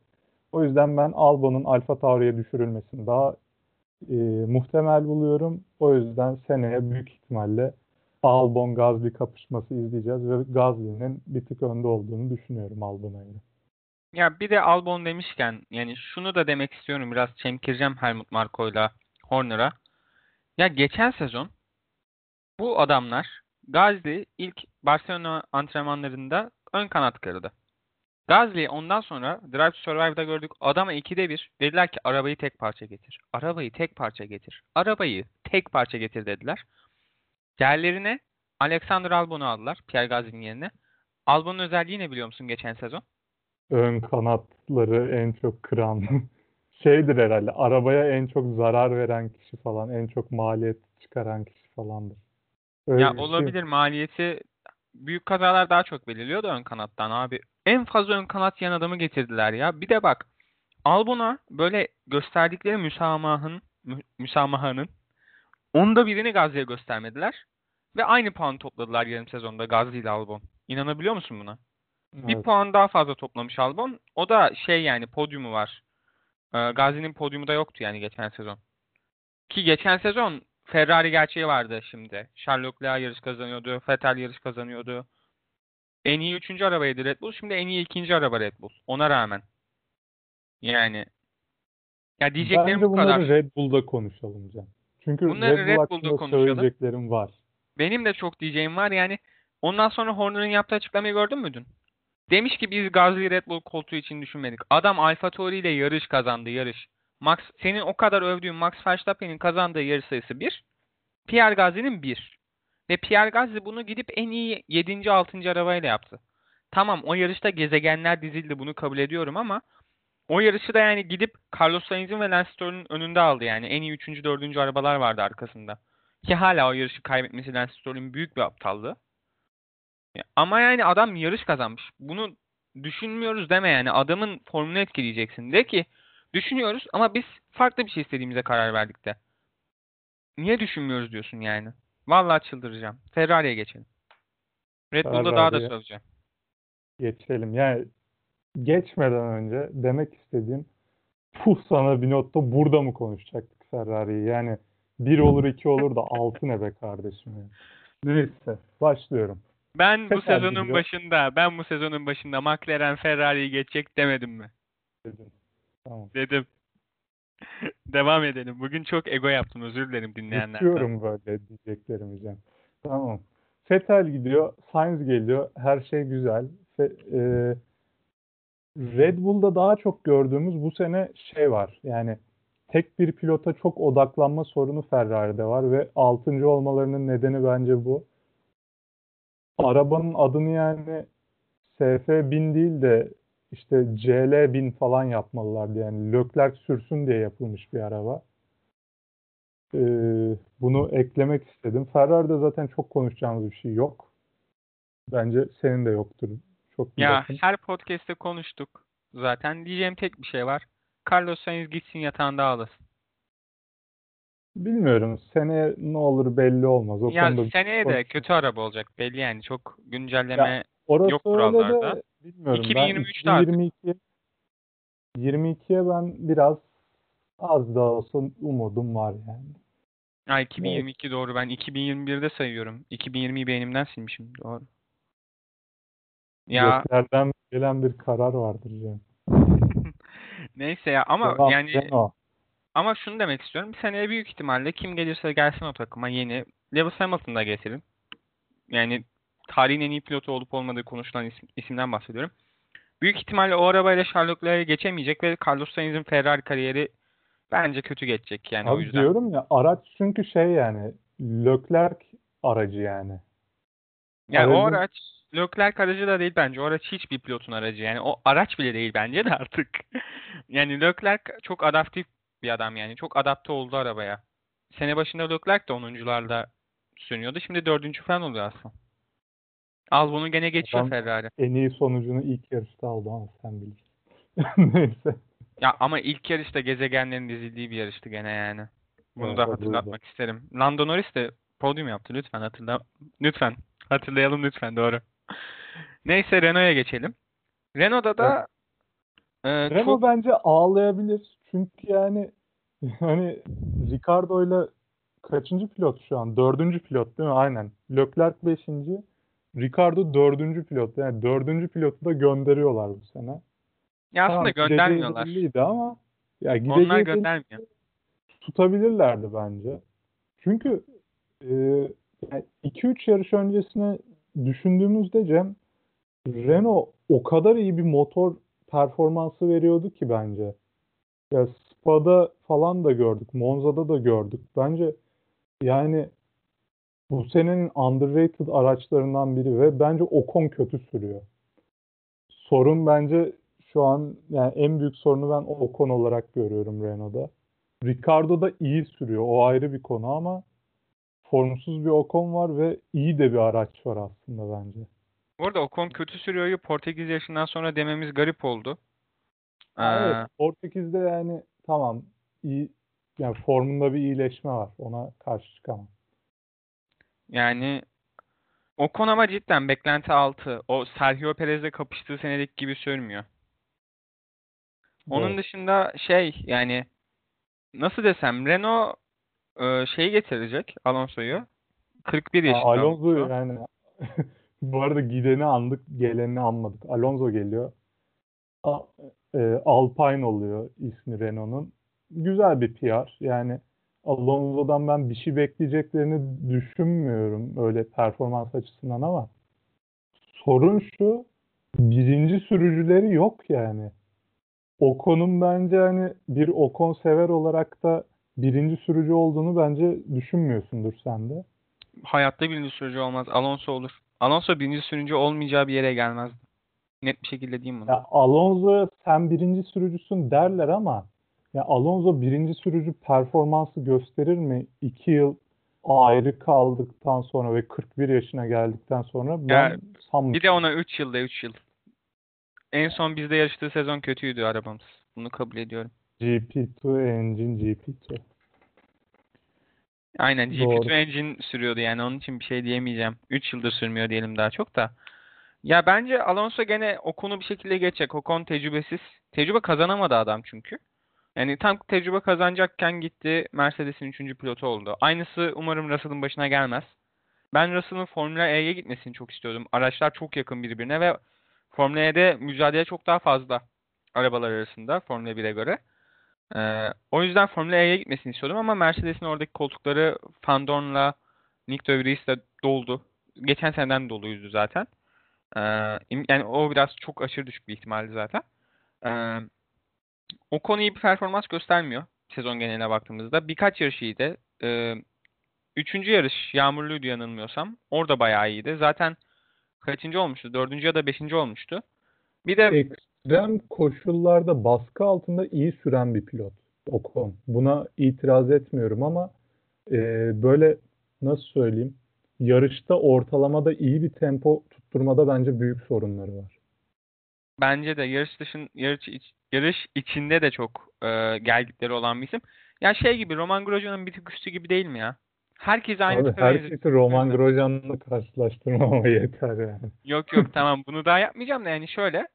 O yüzden ben Albon'un Alfa Tauri'ye düşürülmesini daha e, muhtemel buluyorum. O yüzden seneye büyük ihtimalle Albon Gazli kapışması izleyeceğiz ve Gazli'nin bir tık önde olduğunu düşünüyorum Albon'a göre. Ya bir de Albon demişken yani şunu da demek istiyorum biraz çemkireceğim Helmut Marko'yla Horner'a. Ya geçen sezon bu adamlar Gazli ilk Barcelona antrenmanlarında ön kanat kırdı. Gazli ondan sonra Drive to Survive'da gördük. Adama 2'de 1 dediler ki arabayı tek parça getir. Arabayı tek parça getir. Arabayı tek parça getir dediler. Yerlerine Alexander Albon'u aldılar. Pierre Gasly'nin yerine. Albon'un özelliği ne biliyor musun geçen sezon? Ön kanatları en çok kıran şeydir herhalde. Arabaya en çok zarar veren kişi falan, en çok maliyet çıkaran kişi falandır. Öyle ya şey. olabilir maliyeti büyük kazalar daha çok belirliyor da ön kanattan abi. En fazla ön kanat yan adamı getirdiler ya. Bir de bak Albon'a böyle gösterdikleri müsamahın mü, müsamahanın onda birini Gazze'ye göstermediler. Ve aynı puan topladılar yarım sezonda Gazze ile Albon. İnanabiliyor musun buna? Evet. Bir puan daha fazla toplamış Albon. O da şey yani podyumu var. Ee, Gazi'nin podyumu da yoktu yani geçen sezon. Ki geçen sezon Ferrari gerçeği vardı şimdi. Charles Leclerc yarış kazanıyordu. Vettel yarış kazanıyordu. En iyi üçüncü arabaydı Red Bull. Şimdi en iyi ikinci araba Red Bull. Ona rağmen. Yani ya diyeceklerim Bence bu kadar. Red Bull'da konuşalım Can. Çünkü Bunları Red, Red Bull Bull'da konuşalım. söyleyeceklerim var. Benim de çok diyeceğim var yani. Ondan sonra Horner'ın yaptığı açıklamayı gördün müydün? Demiş ki biz Gasly Red Bull koltuğu için düşünmedik. Adam Alfa Tauri ile yarış kazandı yarış. Max senin o kadar övdüğün Max Verstappen'in kazandığı yarış sayısı 1. Pierre Gasly'nin 1. Ve Pierre Gasly bunu gidip en iyi 7. 6. arabayla yaptı. Tamam o yarışta gezegenler dizildi bunu kabul ediyorum ama o yarışı da yani gidip Carlos Sainz'in ve Lance Stroll'ün önünde aldı yani. En iyi 3. 4. arabalar vardı arkasında. Ki hala o yarışı kaybetmesi Lance Stroll'ün büyük bir aptallığı. Ama yani adam yarış kazanmış. Bunu düşünmüyoruz deme yani. Adamın formunu etkileyeceksin. De ki düşünüyoruz ama biz farklı bir şey istediğimize karar verdik de. Niye düşünmüyoruz diyorsun yani. Vallahi çıldıracağım. Ferrari'ye geçelim. Red Bull'da daha da söveceğim. Geçelim. Yani geçmeden önce demek istediğim puh sana Binotto burada mı konuşacaktık Ferrari'yi? Yani bir olur iki olur da altı ne be kardeşim ya. Neyse başlıyorum. Ben bu sezonun başında, ben bu sezonun başında McLaren Ferrari'yi geçecek demedim mi? Dedim. Tamam. Dedim. Devam edelim. Bugün çok ego yaptım. Özür dilerim dinleyenlerden. Geçiyorum böyle diyeceklerimi Cem. Tamam. Fetel gidiyor. Sainz geliyor. Her şey güzel. Fe, e, Red Bull'da daha çok gördüğümüz bu sene şey var. Yani tek bir pilota çok odaklanma sorunu Ferrari'de var ve 6. olmalarının nedeni bence bu. Arabanın adını yani SF1000 değil de işte CL 1000 falan yapmalılardı yani Leclerc sürsün diye yapılmış bir araba. Ee, bunu eklemek istedim. Ferrari'de zaten çok konuşacağımız bir şey yok. Bence senin de yoktur. Çok Ya yakın. her podcast'te konuştuk zaten. Diyeceğim tek bir şey var. Carlos Sainz gitsin yatağında ağlasın. Bilmiyorum. Seneye ne olur belli olmaz. O Ya konuda seneye de kötü araba olacak belli yani. Çok güncelleme Orası yok öyle kurallarda. de bilmiyorum. 2023'te ben artık. 2022 22'ye ben biraz az da olsa umudum var yani. Ha 2022 doğru. Ben 2021'de sayıyorum. 2020'yi beynimden silmişim. Doğru. Ya Göklerden gelen bir karar vardır Cem. neyse ya ama Devam, yani Renault. Ama şunu demek istiyorum. Bir seneye büyük ihtimalle kim gelirse gelsin o takıma yeni. Lewis Hamilton'ı da getirin. Yani tarihin en iyi pilotu olup olmadığı konuşulan isim, isimden bahsediyorum. Büyük ihtimalle o arabayla Charles Leclerc'e geçemeyecek ve Carlos Sainz'in Ferrari kariyeri bence kötü geçecek yani o Abi yüzden. diyorum ya araç çünkü şey yani Leclerc aracı yani. Yani o Aracın- araç Leclerc aracı da değil bence. O araç hiçbir pilotun aracı. Yani o araç bile değil bence de artık. Yani Leclerc çok adaptif bir adam yani. Çok adapte oldu arabaya. Sene başında Leclerc de 10'uncularda sürüyordu. Şimdi dördüncü falan oluyor aslında. Al bunu gene geçiyor Adam- Ferrari. En iyi sonucunu ilk yarışta aldı ama sen bilirsin. Neyse. Ya ama ilk yarışta gezegenlerin dizildiği bir yarıştı gene yani. Bunu Evet, da hatırlatmak isterim. Lando Norris de podyum yaptı. Lütfen hatırla. Lütfen. Hatırlayalım lütfen. Doğru. Neyse Renault'a geçelim. Renault'da da e, Renault çok bence ağlayabilir. Çünkü yani hani Ricardo'yla kaçıncı pilot şu an? Dördüncü pilot değil mi? Aynen. Leclerc beşinci. Ricardo dördüncü pilot. Yani dördüncü pilotu da gönderiyorlar bu sene. ya aslında Tamam, göndermiyorlar. ama ya Onlar gideceği göndermiyor. tutabilirlerdi bence. Çünkü e, 2-3 yarış öncesine düşündüğümüzde Cem Renault o kadar iyi bir motor performansı veriyordu ki bence. Ya Spa'da falan da gördük, Monza'da da gördük. Bence yani bu senenin underrated araçlarından biri ve bence Ocon kötü sürüyor. Sorun bence şu an yani en büyük sorunu ben Ocon olarak görüyorum Renault'da. Ricardo da iyi sürüyor. O ayrı bir konu ama formsuz bir Ocon var ve iyi de bir araç var aslında bence. Bu arada Ocon kötü sürüyor'yu Portekiz yaşından sonra dememiz garip oldu. Ee, evet, Portekiz'de yani tamam iyi yani formunda bir iyileşme var. Ona karşı çıkamam. Yani Ocon ama cidden beklenti altı. O Sergio Perez'le kapıştığı senedeki gibi sürmüyor. Onun Evet. dışında şey yani nasıl desem Renault e, şeyi getirecek Alonso'yu. 41 Ha, yaşında Alonso. yani bu arada gideni andık, geleni anmadık. Alonso geliyor. E, Alpine oluyor ismi Renault'un. Güzel bir PR. Yani Alonso'dan ben bir şey bekleyeceklerini düşünmüyorum öyle performans açısından ama sorun şu birinci sürücüleri yok yani. Ocon'un bence hani bir Ocon sever olarak da birinci sürücü olduğunu bence düşünmüyorsundur sen de. Hayatta birinci sürücü olmaz. Alonso olur. Alonso birinci sürücü olmayacağı bir yere gelmezdi. Net bir şekilde diyeyim bunu. Ya Alonso sen birinci sürücüsün derler ama ya Alonso birinci sürücü performansı gösterir mi? İki yıl ayrı kaldıktan sonra ve 41 yaşına geldikten sonra ben Ya, sanmıyorum. Bir de ona 3 yılda 3 yıl. En son bizde yarıştığı sezon kötüydü arabamız. Bunu kabul ediyorum. GP2 engine GP2. Aynen Doğru. GP2 engine sürüyordu yani onun için bir şey diyemeyeceğim. 3 yıldır sürmüyor diyelim daha çok da. Ya bence Alonso gene Ocon'u bir şekilde geçecek. Ocon tecrübesiz. Tecrübe kazanamadı adam çünkü. Yani tam tecrübe kazanacakken gitti Mercedes'in 3. pilotu oldu. Aynısı umarım Russell'ın başına gelmez. Ben Russell'ın Formula E'ye gitmesini çok istiyordum. Araçlar çok yakın birbirine ve Formula E'de mücadele çok daha fazla arabalar arasında Formula 1'e göre. Ee, o yüzden Formula E'ye gitmesini istiyordum ama Mercedes'in oradaki koltukları Van Nick de Vries'le doldu. Geçen seneden doluydu zaten. Ee, yani o biraz çok aşırı düşük bir ihtimaldi zaten. Ee, o konu iyi bir performans göstermiyor sezon geneline baktığımızda. Birkaç yarış iyiydi. Ee, üçüncü yarış yağmurluydu yanılmıyorsam. Orada bayağı iyiydi. Zaten kaçıncı olmuştu? Dördüncü ya da beşinci olmuştu. Bir de Ekstrem koşullarda baskı altında iyi süren bir pilot Ocon. Buna itiraz etmiyorum ama e, böyle nasıl söyleyeyim yarışta ortalamada iyi bir tempo tutturmada bence büyük sorunları var. Bence de yarış dışın yarış iç, yarış içinde de çok e, gelgitleri olan bir isim. Ya şey gibi Roman Grosjean'ın bir tık üstü gibi değil mi ya? Herkes aynı Abi herkesi Roman Grosjean'la karşılaştırmama yeter yani. Yok yok tamam bunu daha yapmayacağım da yani şöyle.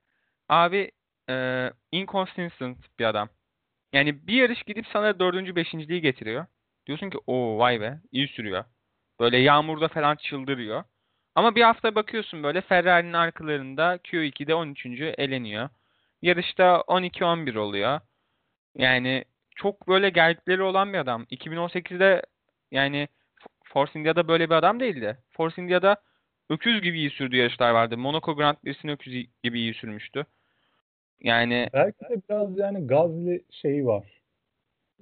Abi e, inconsistent bir adam. Yani bir yarış gidip sana dördüncü, beşinciliği getiriyor. Diyorsun ki o vay be iyi sürüyor. Böyle yağmurda falan çıldırıyor. Ama bir hafta bakıyorsun böyle Ferrari'nin arkalarında Q2'de 13. eleniyor. Yarışta 12-11 oluyor. Yani çok böyle gelgitleri olan bir adam. 2018'de yani Force India'da böyle bir adam değildi. Force India'da öküz gibi iyi sürdüğü yarışlar vardı. Monaco Grand Prix'sini öküz gibi iyi sürmüştü. Yani Belki de biraz yani Gazli şeyi var.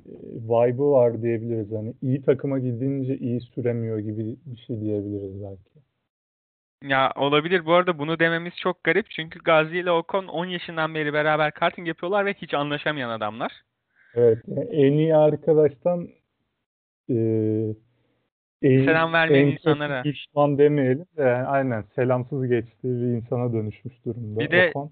E, vibe'ı var diyebiliriz. Hani iyi takıma gidince iyi süremiyor gibi bir şey diyebiliriz belki. ya olabilir. Bu arada bunu dememiz çok garip. Çünkü Gazi ile Ocon 10 yaşından beri beraber karting yapıyorlar ve hiç anlaşamayan adamlar. Evet. yani en iyi arkadaştan e, en, Selam vermeyen en insanlara. düşman demeyelim de yani aynen selamsız geçtiği bir insana dönüşmüş durumda. Bir de Ocon.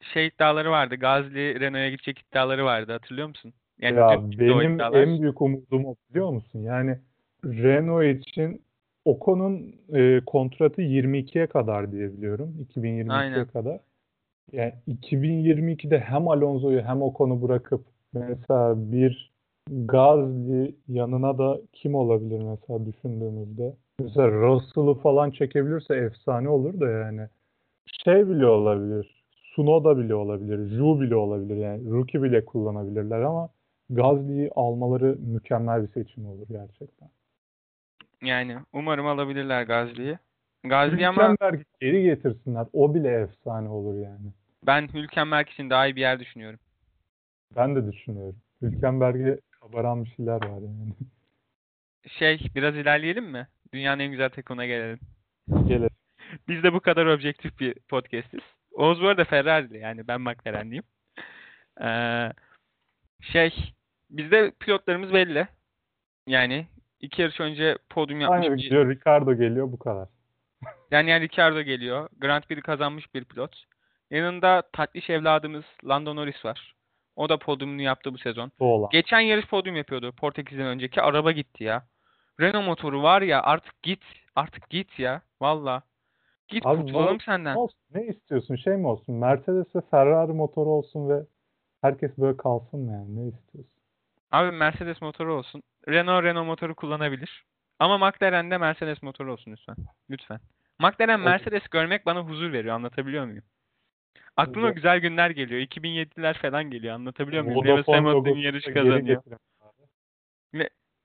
Şey iddiaları vardı. Gazli Renault'a gidecek iddiaları vardı. Hatırlıyor musun? Yani Ya benim en büyük umudum o biliyor musun? Yani Renault için Ocon'un e, kontratı 22'ye kadar diye biliyorum. 2022'ye Aynen. kadar. Yani 2022'de hem Alonso'yu hem Ocon'u bırakıp mesela bir Gasly yanına da kim olabilir mesela düşündüğümüzde? Mesela Russell'ı falan çekebilirse efsane olur da yani. Şey bile olabilir. Tsunoda bile olabilir. Zhou bile olabilir. Yani rookie bile kullanabilirler ama Gasly'yi almaları mükemmel bir seçim olur gerçekten. Yani umarım alabilirler Gazli'yi. Gazli ama geri getirsinler. O bile efsane olur yani. ben Hülkenberg için daha iyi bir yer düşünüyorum. Ben de düşünüyorum. Hülkenberg'e kabaran bir şeyler var yani. Şey biraz ilerleyelim mi? Dünyanın en güzel takımına gelelim. Gelir. Biz de bu kadar objektif bir podcastiz. Oğuz bu arada Ferrari'li yani ben McLaren'liyim. Ee, şey bizde pilotlarımız belli. Yani iki yarış önce podyum yapmış Aynı bir. Ricardo geliyor bu kadar. Daniel Ricciardo geliyor. Grand Prix kazanmış bir pilot. Yanında tatlış evladımız Lando Norris var. O da podyumunu yaptı bu sezon. Doğulan. Geçen yarış podyum yapıyordu Portekiz'den önceki. Araba gitti ya. Renault motoru var ya artık git. Artık git ya. Valla. Git Abi kurtulalım ne- senden. Olsun. Ne istiyorsun? Şey mi olsun? Mercedes ve Ferrari motoru olsun ve herkes böyle kalsın mı yani? Ne istiyorsun? Abi Mercedes motoru olsun. Renault Renault motoru kullanabilir. Ama McLaren'de Mercedes motoru olsun lütfen. Lütfen. McLaren. Mercedes görmek bana huzur veriyor. Anlatabiliyor muyum? Aklıma Güzel. güzel günler geliyor. 2007'ler falan geliyor. Anlatabiliyor muyum? Lewis Hamilton yarış kazanıyor.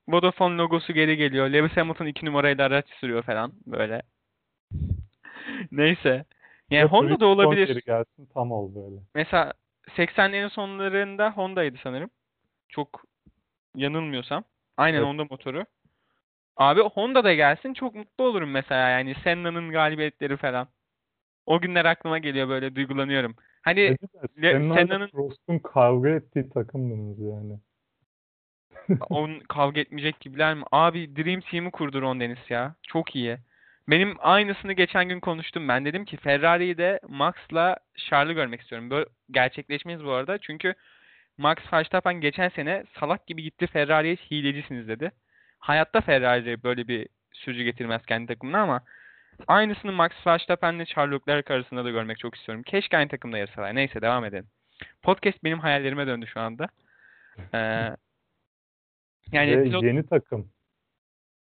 Vodafone logosu geri geliyor. Lewis Hamilton 2 numarayla araç sürüyor falan böyle. Neyse. Yani Honda da olabilir. gelsin tam ol böyle. Mesela 80'lerin sonlarında Honda'ydı sanırım. Çok yanılmıyorsam. Aynen Evet. Honda motoru. Abi Honda da gelsin çok mutlu olurum mesela yani Senna'nın galibiyetleri falan. O günler aklıma geliyor böyle duygulanıyorum. Hani Senna'nın- Prost'un kavga ettiği takımdınız yani. onun kavga etmeyecek gibiler mi? Abi Dream Team'i kurdu Ron Dennis ya. Çok iyi. Benim aynısını geçen gün konuştum ben. Dedim ki Ferrari'yi de Max'la Charles'ı görmek istiyorum. Böyle gerçekleşmeyiz bu arada. Çünkü Max Verstappen geçen sene salak gibi gitti Ferrari'ye hilecisiniz dedi. Hayatta Ferrari böyle bir sürücü getirmez kendi takımına ama aynısını Max Verstappen'le Charles Leclerc arasında da görmek çok istiyorum. Keşke aynı takımda yarışsalar. Neyse devam edelim. Podcast benim hayallerime döndü şu anda. Ee, yani Ve pilot- yeni takım.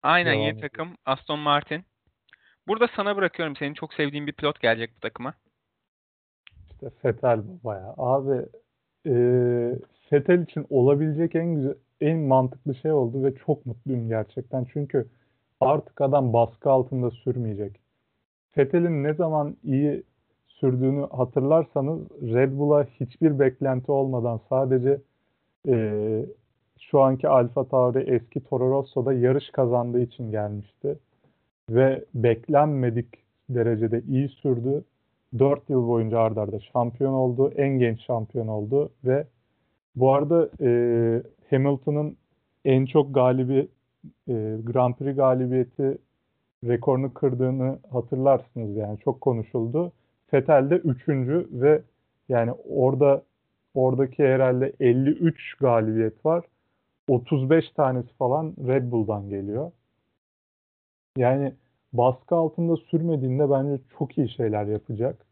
Aynen Devam yeni takım Aston Martin. Burada sana bırakıyorum. Senin çok sevdiğin bir pilot gelecek bu takıma. İşte Vettel baba ya. Abi e, Vettel için olabilecek en güzel, en mantıklı şey oldu ve çok mutluyum gerçekten. Çünkü artık adam baskı altında sürmeyecek. Vettel'in ne zaman iyi sürdüğünü hatırlarsanız Red Bull'a hiçbir beklenti olmadan sadece e, şu anki Alfa Tauri eski Toro Rosso'da yarış kazandığı için gelmişti. Ve beklenmedik derecede iyi sürdü. 4 yıl boyunca ardarda arda şampiyon oldu. En genç şampiyon oldu ve bu arada e, Hamilton'ın en çok galibi e, Grand Prix galibiyeti rekorunu kırdığını hatırlarsınız yani çok konuşuldu. Vettel de 3. ve yani orada oradaki herhalde 53 galibiyet var. 35 tanesi falan Red Bull'dan geliyor. Yani baskı altında sürmediğinde bence çok iyi şeyler yapacak.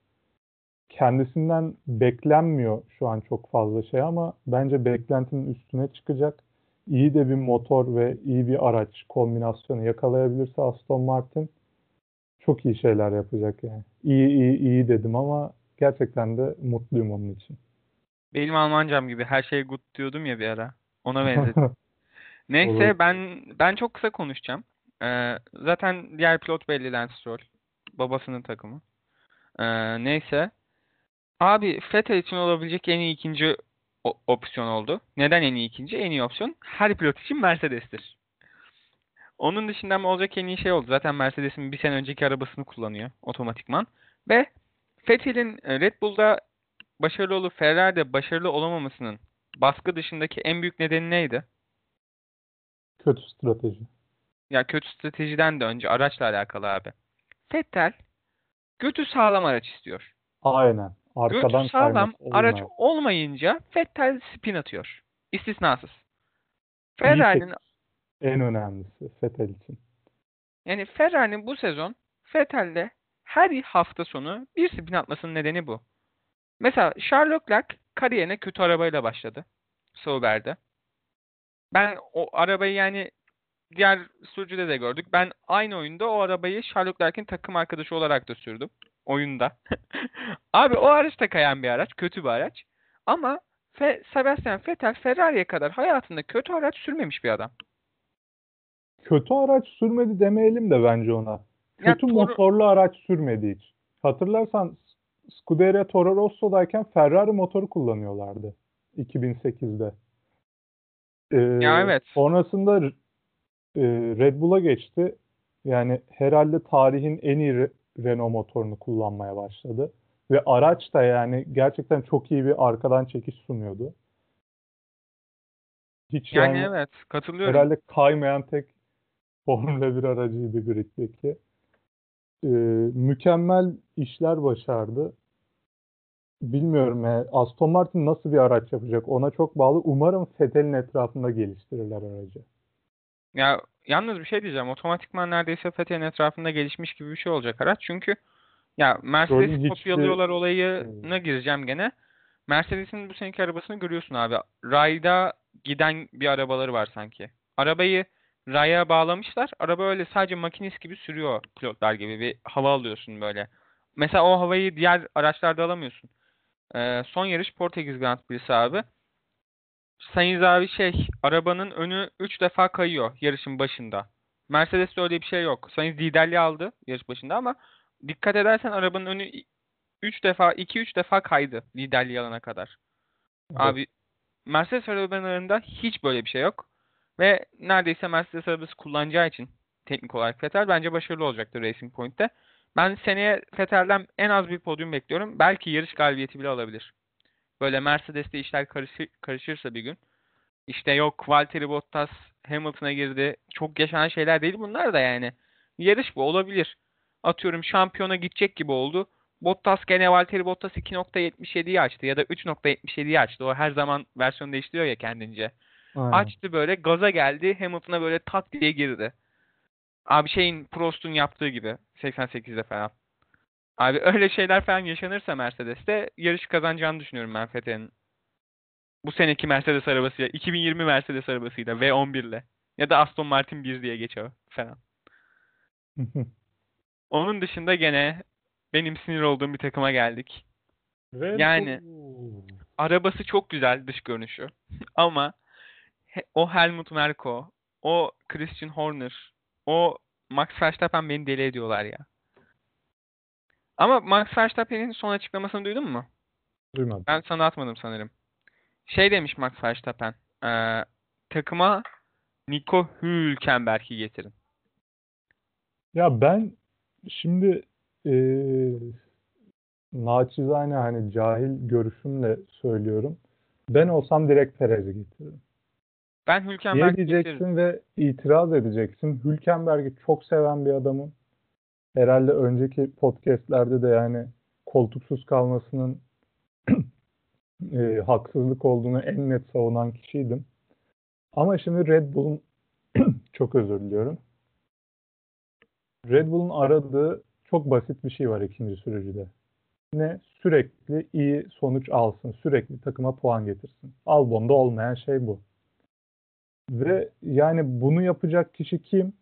Kendisinden beklenmiyor şu an çok fazla şey ama bence beklentinin üstüne çıkacak. İyi de bir motor ve iyi bir araç kombinasyonu yakalayabilirse Aston Martin çok iyi şeyler yapacak yani. İyi iyi iyi dedim ama gerçekten de mutluyum onun için. Benim Almancam gibi her şey good diyordum ya bir ara. Ona benzedim. Neyse Olur. ben ben çok kısa konuşacağım. Ee, zaten diğer pilot belli Lance Stroll. Babasının takımı. Ee, neyse. Abi Vettel için olabilecek en iyi ikinci opsiyon oldu. Neden en iyi ikinci? En iyi opsiyon her pilot için Mercedes'tir. Onun dışında olacak en iyi şey oldu. Zaten Mercedes'in bir sene önceki arabasını kullanıyor otomatikman. Ve Vettel'in e, Red Bull'da başarılı olup Ferrari'de başarılı olamamasının baskı dışındaki en büyük nedeni neydi? Kötü strateji. Ya kötü stratejiden de önce araçla alakalı abi. Vettel götü sağlam araç istiyor. Aynen. Arkadan götü sağlam araç olmayınca Vettel spin atıyor. İstisnasız. Ferrari'nin en önemlisi Vettel için. Yani Ferrari'nin bu sezon Vettel'de her hafta sonu bir spin atmasının nedeni bu. Mesela Charles Leclerc kariyerine kötü arabayla başladı. Sauber'de. Ben o arabayı yani diğer sürücüde de gördük. Ben aynı oyunda o arabayı Charles Leclerc'in takım arkadaşı olarak da sürdüm. Oyunda. Abi o araç da kayan bir araç. Kötü bir araç. Ama Fe Sebastian Vettel Ferrari'ye kadar hayatında kötü araç sürmemiş bir adam. Kötü araç sürmedi demeyelim de bence ona. Kötü ya, motorlu araç sürmedi hiç. Hatırlarsan Scuderia Toro Rosso'dayken Ferrari motoru kullanıyorlardı 2008'de. Ee, ya evet. Sonrasında e, Red Bull'a geçti. Yani herhalde tarihin en iyi Renault motorunu kullanmaya başladı. Ve araç da yani gerçekten çok iyi bir arkadan çekiş sunuyordu. Hiç yani, yani evet katılıyorum. Herhalde kaymayan tek Formula 1 aracıydı griddeki. Ee, mükemmel işler başardı. Bilmiyorum yani Aston Martin nasıl bir araç yapacak ona çok bağlı. Umarım Vettel'in etrafında geliştirirler aracı. Ya yalnız bir şey diyeceğim. Otomatikman neredeyse Vettel'in etrafında gelişmiş gibi bir şey olacak araç. Çünkü ya Mercedes kopyalıyorlar hiçbir... olayına gireceğim gene. Mercedes'in bu seneki arabasını görüyorsun abi. Rayda giden bir arabaları var sanki. Arabayı raya bağlamışlar. Araba öyle sadece makinist gibi sürüyor pilotlar gibi. Bir hava alıyorsun böyle. Mesela o havayı diğer araçlarda alamıyorsun. Ee, son yarış Portekiz Grand Prix'si abi. Sayın abi şey arabanın önü 3 defa kayıyor yarışın başında. Mercedes'te öyle bir şey yok. Sayın liderliği aldı yarış başında ama dikkat edersen arabanın önü 3 defa 2-3 defa kaydı liderliği alana kadar. Evet. Abi Mercedes arabalarında hiç böyle bir şey yok. Ve neredeyse Mercedes arabası kullanacağı için teknik olarak Vettel bence başarılı olacaktır Racing Point'te. Ben seneye Vettel'den en az bir podyum bekliyorum. Belki yarış galibiyeti bile alabilir. Böyle Mercedes'te işler karışır, karışırsa bir gün. İşte yok Valtteri Bottas Hamilton'a girdi. Çok yaşanan şeyler değil bunlar da yani. Yarış bu olabilir. Atıyorum şampiyona gidecek gibi oldu. Bottas gene Valtteri Bottas 2.77'yi açtı ya da 3.77'yi açtı. O her zaman versiyon değiştiriyor ya kendince. Aynen. Açtı böyle gaza geldi. Hamilton'a böyle tak diye girdi. Abi şeyin Prost'un yaptığı gibi 88'de falan. Abi öyle şeyler falan yaşanırsa Mercedes'te yarış kazanacağını düşünüyorum ben Vettel'in. Bu seneki Mercedes arabasıyla, 2020 Mercedes arabasıyla V11 ile ya da Aston Martin 1 diye geçiyor falan. Onun dışında gene benim sinir olduğum bir takıma geldik. Red yani arabası çok güzel dış görünüşü ama o Helmut Marko, o Christian Horner, o Max Verstappen beni deli ediyorlar ya. Ama Max Verstappen'in son açıklamasını duydun mu? Duymadım. Ben sana atmadım sanırım. Şey demiş Max Verstappen. E, takıma Nico Hülkenberg'i getirin. Ya ben şimdi e, naçizane hani cahil görüşümle söylüyorum. Ben olsam direkt Perez'i getiririm. Ben Hülkenberg'i diyeceksin getiririm. ve itiraz edeceksin. Hülkenberg'i çok seven bir adamım. Herhalde önceki podcastlerde de yani koltuksuz kalmasının e, haksızlık olduğunu en net savunan kişiydim. Ama şimdi Red Bull'un çok özür diliyorum. Red Bull'un aradığı çok basit bir şey var ikinci sürücüde. Ne? Sürekli iyi sonuç alsın. Sürekli takıma puan getirsin. Albon'da olmayan şey bu. Ve yani bunu yapacak kişi kim?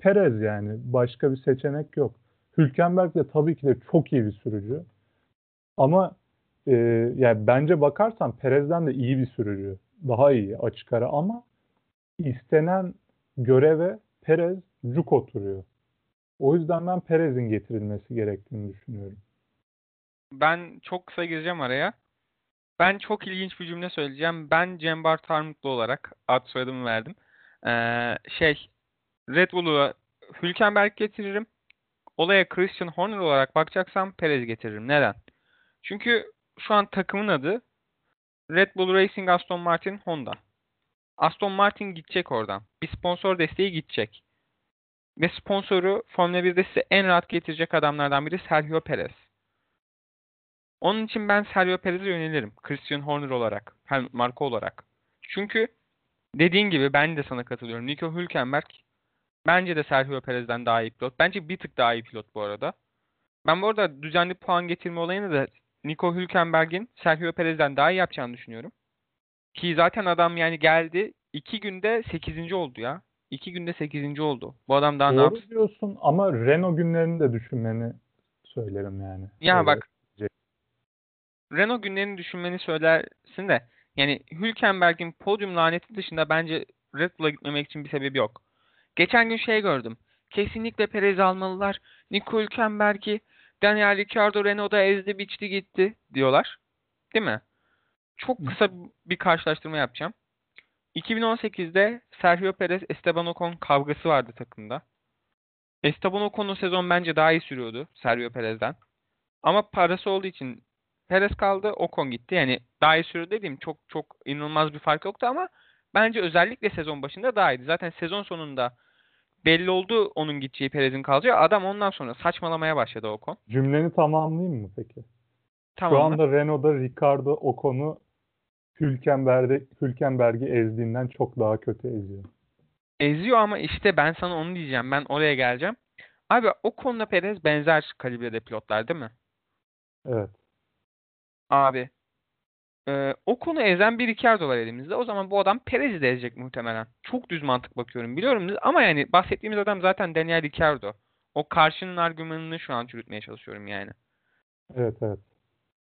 Perez yani. Başka bir seçenek yok. Hülkenberg de tabii ki de çok iyi bir sürücü. Ama e, yani bence bakarsan Perez'den de iyi bir sürücü. Daha iyi açık ara ama istenen göreve Perez cuk oturuyor. O yüzden ben Perez'in getirilmesi gerektiğini düşünüyorum. Ben çok kısa gireceğim araya. Ben çok ilginç bir cümle söyleyeceğim. Ben Cembar Tarmuklu olarak ad soyadımı verdim. Ee, şey Red Bull'u Hülkenberg getiririm. Olaya Christian Horner olarak bakacaksam Perez getiririm. Neden? Çünkü şu an takımın adı Red Bull Racing Aston Martin Honda. Aston Martin gidecek oradan. Bir sponsor desteği gidecek. Ve sponsoru Formula 1'de size en rahat getirecek adamlardan biri Sergio Perez. Onun için ben Sergio Perez'e yönelirim. Christian Horner olarak. Hem marka olarak. Çünkü dediğin gibi ben de sana katılıyorum. Nico Hülkenberg bence de Sergio Perez'den daha iyi pilot. Bence bir tık daha iyi pilot bu arada. Ben bu arada düzenli puan getirme olayını da Nico Hülkenberg'in Sergio Perez'den daha iyi yapacağını düşünüyorum. Ki zaten adam yani geldi. iki günde 8. oldu ya. İki günde 8. oldu. Bu adam daha ne Doğru yapsın? diyorsun ama Renault günlerini de düşünmeni söylerim yani. Ya Öyle. bak Renault günlerini düşünmeni söylersin de yani Hülkenberg'in podyum laneti dışında bence Red Bull'a gitmemek için bir sebebi yok. Geçen gün şey gördüm. Kesinlikle Perez almalılar. Nico Hülkenberg'i Daniel Ricciardo Renault'da ezdi biçti gitti diyorlar. Değil mi? Çok kısa bir karşılaştırma yapacağım. 2018'de Sergio Perez Esteban Ocon kavgası vardı takımda. Esteban Ocon'un sezon bence daha iyi sürüyordu Sergio Perez'den. Ama parası olduğu için Perez kaldı, Ocon gitti. Yani daha iyi sürüyor dediğim çok çok inanılmaz bir fark yoktu ama bence özellikle sezon başında daha iyiydi. Zaten sezon sonunda belli oldu onun gideceği Perez'in kalacağı. Adam ondan sonra saçmalamaya başladı Ocon. Cümleni tamamlayayım mı peki? Şu Tamam mı? anda Renault'da Ricardo Ocon'u Hülkenberg'i Hülkenberg'i ezdiğinden çok daha kötü eziyor. Eziyor ama işte ben sana onu diyeceğim. Ben oraya geleceğim. Abi Ocon'la Perez benzer kalibrede pilotlar değil mi? Evet. Abi. Ee, Ocon'u ezen bir Ricciardo var elimizde. O zaman bu adam Perez'i de ezecek muhtemelen. Çok düz mantık bakıyorum biliyorum ama yani bahsettiğimiz adam zaten Daniel Ricciardo. O karşının argümanını şu an çürütmeye çalışıyorum yani. Evet evet.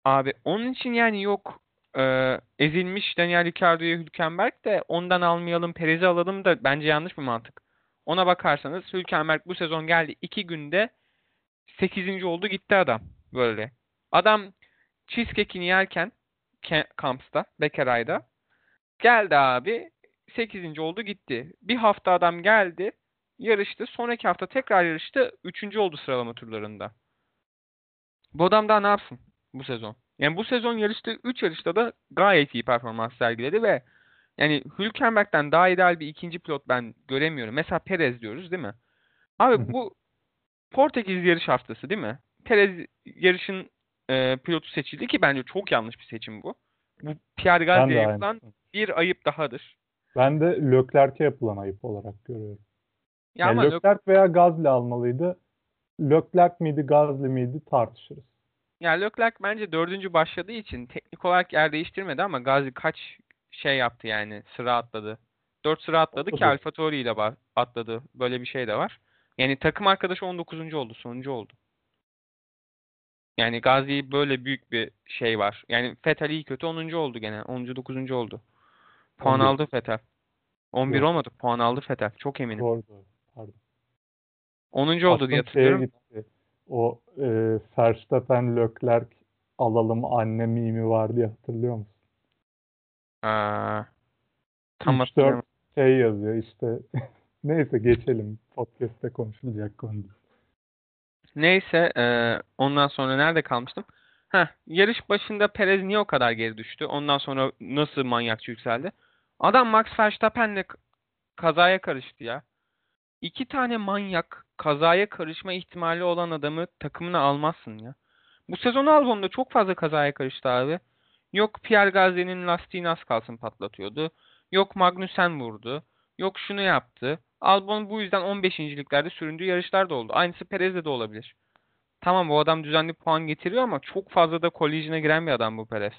Abi onun için yani yok e, ezilmiş Daniel Ricciardo'ya Hülkenberg de ondan almayalım Perez'i alalım da bence yanlış bir mantık. Ona bakarsanız Hülkenberg bu sezon geldi iki günde 8. oldu gitti adam böyle. Adam cheesecake'ini yerken Ke- Camps'ta Bekeray'da geldi abi 8. oldu gitti. Bir hafta adam geldi yarıştı sonraki hafta tekrar yarıştı 3. oldu sıralama turlarında. Bu adam daha ne yapsın bu sezon? Yani bu sezon yarıştığı 3 yarışta da gayet iyi performans sergiledi ve yani Hülkenberg'den daha ideal bir ikinci pilot ben göremiyorum. Mesela Perez diyoruz değil mi? Abi bu Portekiz yarış haftası değil mi? Perez yarışın e, pilotu seçildi ki bence çok yanlış bir seçim bu. Bu Pierre Gasly'e yapılan aynısını. bir ayıp dahadır. Ben de Leclerc'e yapılan ayıp olarak görüyorum. Ya Yani Lök- Leclerc veya Gasly almalıydı. Leclerc miydi, Gasly miydi tartışırız. ya Leclerc bence dördüncü başladığı için teknik olarak yer değiştirmedi ama Gasly kaç şey yaptı yani sıra atladı. Dört sıra atladı ki Otuz. AlphaTauri ile atladı. Böyle bir şey de var. Yani takım arkadaşı 19. oldu, sonuncu oldu. Yani Gazi böyle büyük bir şey var. Yani Vettel iyi kötü 10. oldu gene. 10. 9. oldu. Puan 11. aldı Vettel. 11 Yok. olmadı. Puan aldı Vettel. Çok eminim. Doğru doğru. Pardon. 10. oldu diye Aklım hatırlıyorum. gitti. O e, Verstappen Leclerc alalım anne mimi var diye hatırlıyor musun? Aa, tam 3-4 hatırlamıyorum. şey yazıyor işte. Neyse geçelim. Podcast'te konuşulacak konu. Neyse, e, ondan sonra nerede kalmıştım? Heh, yarış başında Perez niye o kadar geri düştü? Ondan sonra nasıl manyakça yükseldi? Adam Max Verstappen'le kazaya karıştı ya. İki tane manyak kazaya karışma ihtimali olan adamı takımına almazsın ya. Bu sezon Albon'da çok fazla kazaya karıştı abi. Yok Pierre Gasly'nin lastiğini az kalsın patlatıyordu. Yok Magnussen vurdu. Yok şunu yaptı. Albon bu yüzden 15.liklerde süründüğü yarışlar da oldu. Aynısı Perez'de de olabilir. Tamam bu adam düzenli puan getiriyor ama çok fazla da collision'a giren bir adam bu Perez.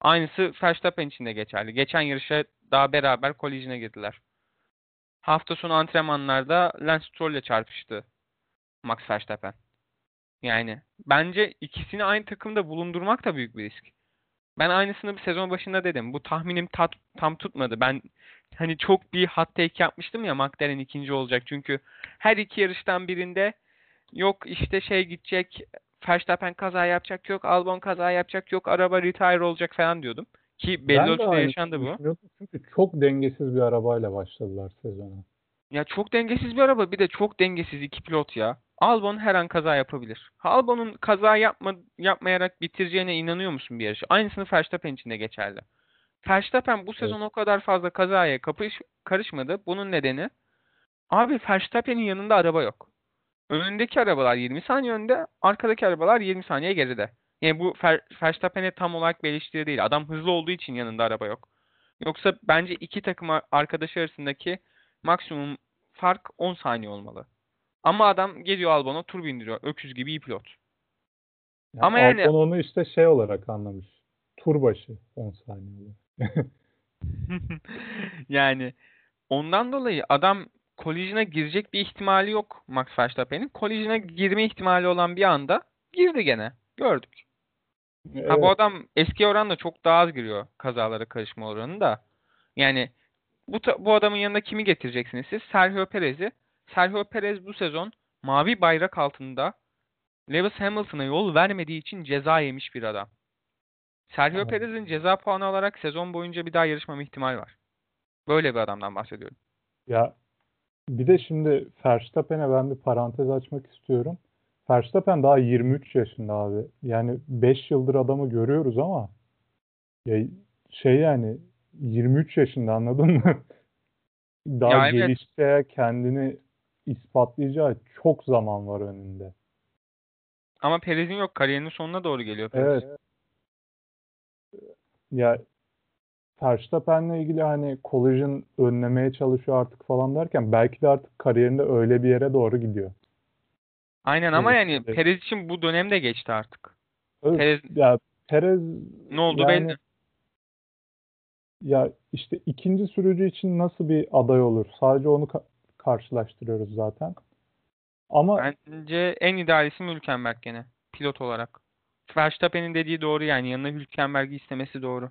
Aynısı Verstappen için de geçerli. Geçen yarışa daha beraber collision'a girdiler. Hafta sonu antrenmanlarda Lance Stroll'le çarpıştı Max Verstappen. Yani bence ikisini aynı takımda bulundurmak da büyük bir risk. Ben aynısını bir sezon başında dedim. Bu tahminim tat, tam tutmadı. Ben hani çok bir hot take yapmıştım ya McLaren ikinci olacak. Çünkü her iki yarıştan birinde yok işte şey gidecek Verstappen kaza yapacak yok Albon kaza yapacak yok araba retire olacak falan diyordum. Ki belli ölçüde yaşandı bu. çünkü çok dengesiz bir arabayla başladılar sezona. Ya çok dengesiz bir araba bir de çok dengesiz iki pilot ya. Albon her an kaza yapabilir. Albon'un kaza yapma, yapmayarak bitireceğine inanıyor musun bir yarışı? Aynısını Verstappen için de geçerli. Verstappen bu sezon o kadar fazla kazaya kapış, karışmadı. Bunun nedeni abi Verstappen'in yanında araba yok. Önündeki arabalar 20 saniye önde, arkadaki arabalar 20 saniye geride. Yani bu Ver, Verstappen'e tam olarak bir eleştiri değil. Adam hızlı olduğu için yanında araba yok. Yoksa bence iki takım ar- arkadaşı arasındaki maksimum fark 10 saniye olmalı. Ama adam geliyor Albon'a tur bindiriyor. Öküz gibi iyi pilot. Yani Ama yani- Albon onu işte şey olarak anlamış. Tur başı 10 saniye. Yani ondan dolayı adam collision'a girecek bir ihtimali yok Max Verstappen'in. Collision'a girme ihtimali olan bir anda girdi gene. Gördük. Ha bu Evet. adam eski oranla çok daha az giriyor kazalara karışma oranı da. Yani bu bu adamın yanına kimi getireceksiniz siz? Sergio Perez'i. Sergio Perez bu sezon mavi bayrak altında Lewis Hamilton'a yol vermediği için ceza yemiş bir adam. Sergio Evet. Perez'in ceza puanı alarak sezon boyunca bir daha yarışmama ihtimali var. Böyle bir adamdan bahsediyorum. Ya bir de şimdi Verstappen'e ben bir parantez açmak istiyorum. Verstappen daha 23 yaşında abi. Yani 5 yıldır adamı görüyoruz ama ya şey yani 23 yaşında anladın mı? Daha Ya evet. gelişeceği, kendini ispatlayacağı çok zaman var önünde. Ama Perez'in yok. Kariyerinin sonuna doğru geliyor Perez. Evet. Ya Verstappen'le ilgili hani collision önlemeye çalışıyor artık falan derken belki de artık kariyerinde öyle bir yere doğru gidiyor. Aynen ama Evet, yani evet. Perez için bu dönem de geçti artık. Evet, Perez ya Perez ne oldu yani belli. ya işte ikinci sürücü için nasıl bir aday olur? Sadece onu ka- karşılaştırıyoruz zaten. Ama Bence en ideal isim Hülkenberg gene. Pilot olarak. Verstappen'in dediği doğru yani. Yanına Hülkenberg'i istemesi doğru.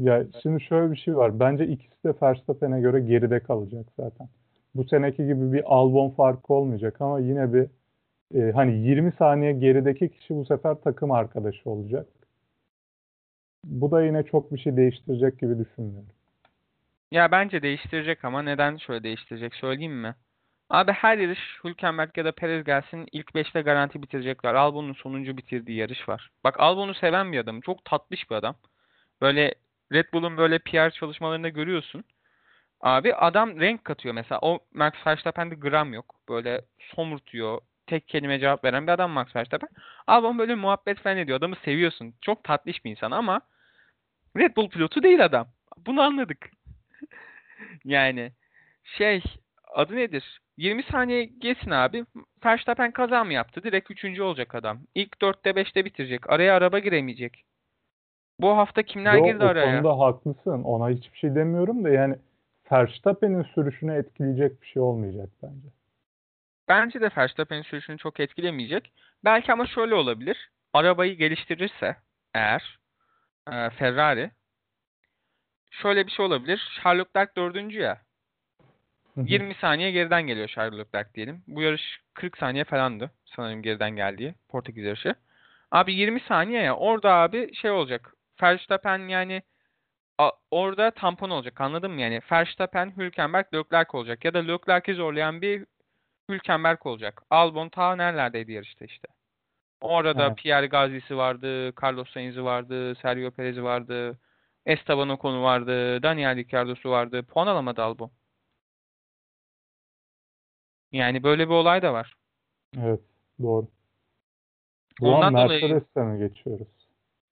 ya şimdi şöyle bir şey var. Bence ikisi de Verstappen'e göre geride kalacak zaten. Bu seneki gibi bir Albon farkı olmayacak ama yine bir e, hani 20 saniye gerideki kişi bu sefer takım arkadaşı olacak. Bu da yine çok bir şey değiştirecek gibi düşünmüyorum. Ya bence değiştirecek ama neden şöyle değiştirecek söyleyeyim mi? Abi her yarış Hülkenberg ya da Perez gelsin ilk 5'te garanti bitirecekler. Albon'un sonuncu bitirdiği yarış var. Bak Albon'u seven bir adam. Çok tatlış bir adam. Böyle Red Bull'un böyle PR çalışmalarında görüyorsun. Abi adam renk katıyor mesela. O Max Verstappen'de gram yok. Böyle somurtuyor. Tek kelime cevap veren bir adam Max Verstappen. Albon böyle muhabbet falan ediyor. Adamı seviyorsun. Çok tatlış bir insan ama Red Bull pilotu değil adam. Bunu anladık. Yani şey adı nedir? 20 saniye geçsin abi. Verstappen kaza mı yaptı? Direkt üçüncü olacak adam. İlk 4'te 5'te bitirecek. Araya araba giremeyecek. Bu hafta kimler Yo, girdi araya? konuda haklısın. Ona hiçbir şey demiyorum da yani Verstappen'in sürüşünü etkileyecek bir şey olmayacak bence. Bence de Verstappen'in sürüşünü çok etkilemeyecek. Belki ama şöyle olabilir. Arabayı geliştirirse eğer e, Ferrari şöyle bir şey olabilir. Charles Leclerc dördüncü ya. Hı hı. 20 saniye geriden geliyor Charles Leclerc diyelim. Bu yarış 40 saniye falandı sanırım geriden geldiği Portekiz yarışı. Abi 20 saniye ya orada abi şey olacak. Verstappen yani a- orada tampon olacak anladın mı yani? Verstappen, Hülkenberg, Leclerc olacak ya da Leclerc'i zorlayan bir Hülkenberg olacak. Albon ta nerelerdeydi yarışta işte. Orada Evet. Pierre Gasly'si vardı, Carlos Sainz'i vardı, Sergio Perez'i vardı, Esteban Ocon'u vardı, Daniel Ricciardo'su vardı. Puan alamadı Albon. Yani böyle bir olay da var. Evet, doğru. Bu Ondan an dolayı- Mercedes'e mi geçiyoruz?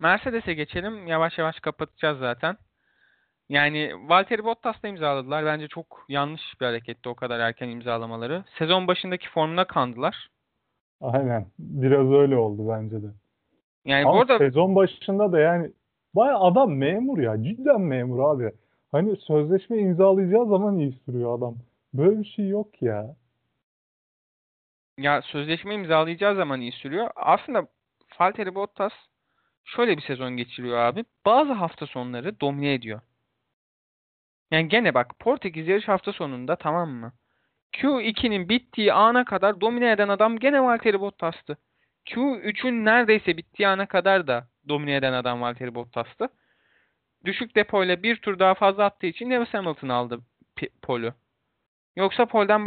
Mercedes'e geçelim. Yavaş yavaş kapatacağız zaten. Yani Valtteri Bottas'la imzaladılar. Bence çok yanlış bir hareketti o kadar erken imzalamaları. Sezon başındaki formuna kandılar. Aynen. Biraz öyle oldu bence de. Yani bu Ama arada sezon başında da yani baya adam memur ya. Cidden memur abi. Hani sözleşme imzalayacağı zaman iyi sürüyor adam. Böyle bir şey yok ya. Ya sözleşme imzalayacağı zaman iyi sürüyor. Aslında Valtteri Bottas şöyle bir sezon geçiriyor abi. Bazı hafta sonları domine ediyor. Yani gene bak Portekiz yarış hafta sonunda tamam mı? Q2'nin bittiği ana kadar domine eden adam gene Valtteri Bottas'tı. Q3'ün neredeyse bittiği ana kadar da domine eden adam Valtteri Bottas'tı. Düşük depoyla bir tur daha fazla attığı için Lewis Hamilton aldı polu. Yoksa polden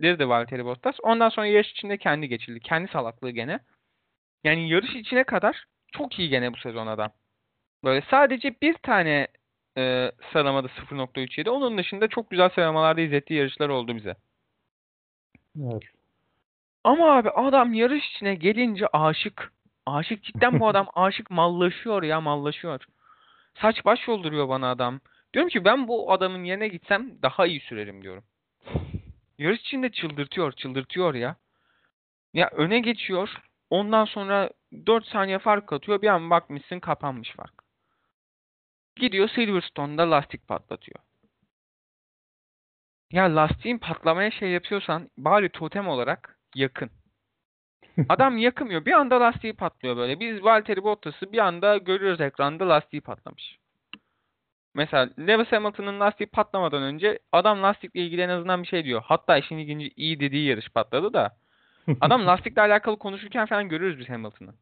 başlayabilirdi Valtteri Bottas. Ondan sonra yarış içinde kendi geçildi. Kendi salaklığı gene. Yani yarış içine kadar çok iyi gene bu sezon adam. Böyle sadece bir tane e, sıralamada 0.37. Onun dışında çok güzel sıralamalarda izlettiği yarışlar oldu bize. Evet. Ama abi adam yarış içine gelince aşık. Aşık cidden bu adam aşık mallaşıyor ya mallaşıyor. Saç baş yolduruyor bana adam. Diyorum ki ben bu adamın yerine gitsem daha iyi sürerim diyorum. Yarış içinde çıldırtıyor, çıldırtıyor ya. Ya öne geçiyor. Ondan sonra 4 saniye fark atıyor. Bir an bakmışsın kapanmış fark. Gidiyor Silverstone'da lastik patlatıyor. Ya lastiğin patlamaya şey yapıyorsan bari totem olarak yakın. Adam yakımıyor. Bir anda lastiği patlıyor böyle. Biz Valtteri Bottas'ı bir anda görüyoruz ekranda lastiği patlamış. Mesela Lewis Hamilton'ın lastiği patlamadan önce adam lastikle ilgili en azından bir şey diyor. Hatta işin ilginci iyi dediği yarış patladı da. Adam lastikle alakalı konuşurken falan görürüz biz Hamilton'ı.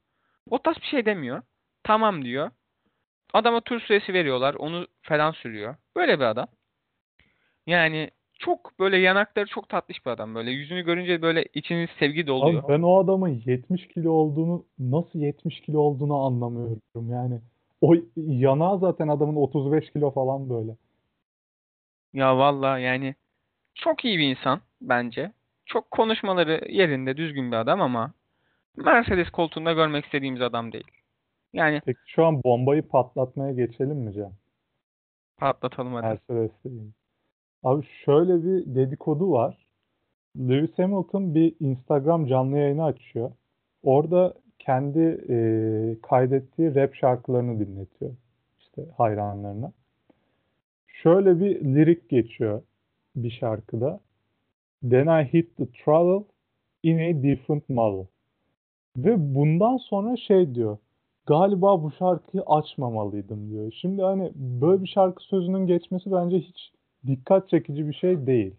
Bottas bir şey demiyor. Tamam diyor. Adama tur süresi veriyorlar. Onu falan sürüyor. Böyle bir adam. Yani çok böyle yanakları çok tatlış bir adam. Böyle yüzünü görünce böyle içiniz sevgi doluyor. Abi ben o adamın 70 kilo olduğunu nasıl 70 kilo olduğunu anlamıyorum yani. O yanağı zaten adamın 35 kilo falan böyle. Ya valla yani çok iyi bir insan bence. Çok konuşmaları yerinde düzgün bir adam ama Mercedes koltuğunda görmek istediğimiz adam değil. Yani Peki şu an bombayı patlatmaya geçelim mi Can? patlatalım hadi. Mercedes'le ilgili. Abi şöyle bir dedikodu var. Lewis Hamilton bir Instagram canlı yayını açıyor. Orada kendi e, kaydettiği rap şarkılarını dinletiyor işte hayranlarına. Şöyle bir lirik geçiyor bir şarkıda. Then I hit the throttle in a different model. Ve bundan sonra şey diyor. Galiba bu şarkıyı açmamalıydım diyor. Şimdi hani böyle bir şarkı sözünün geçmesi bence hiç dikkat çekici bir şey değil.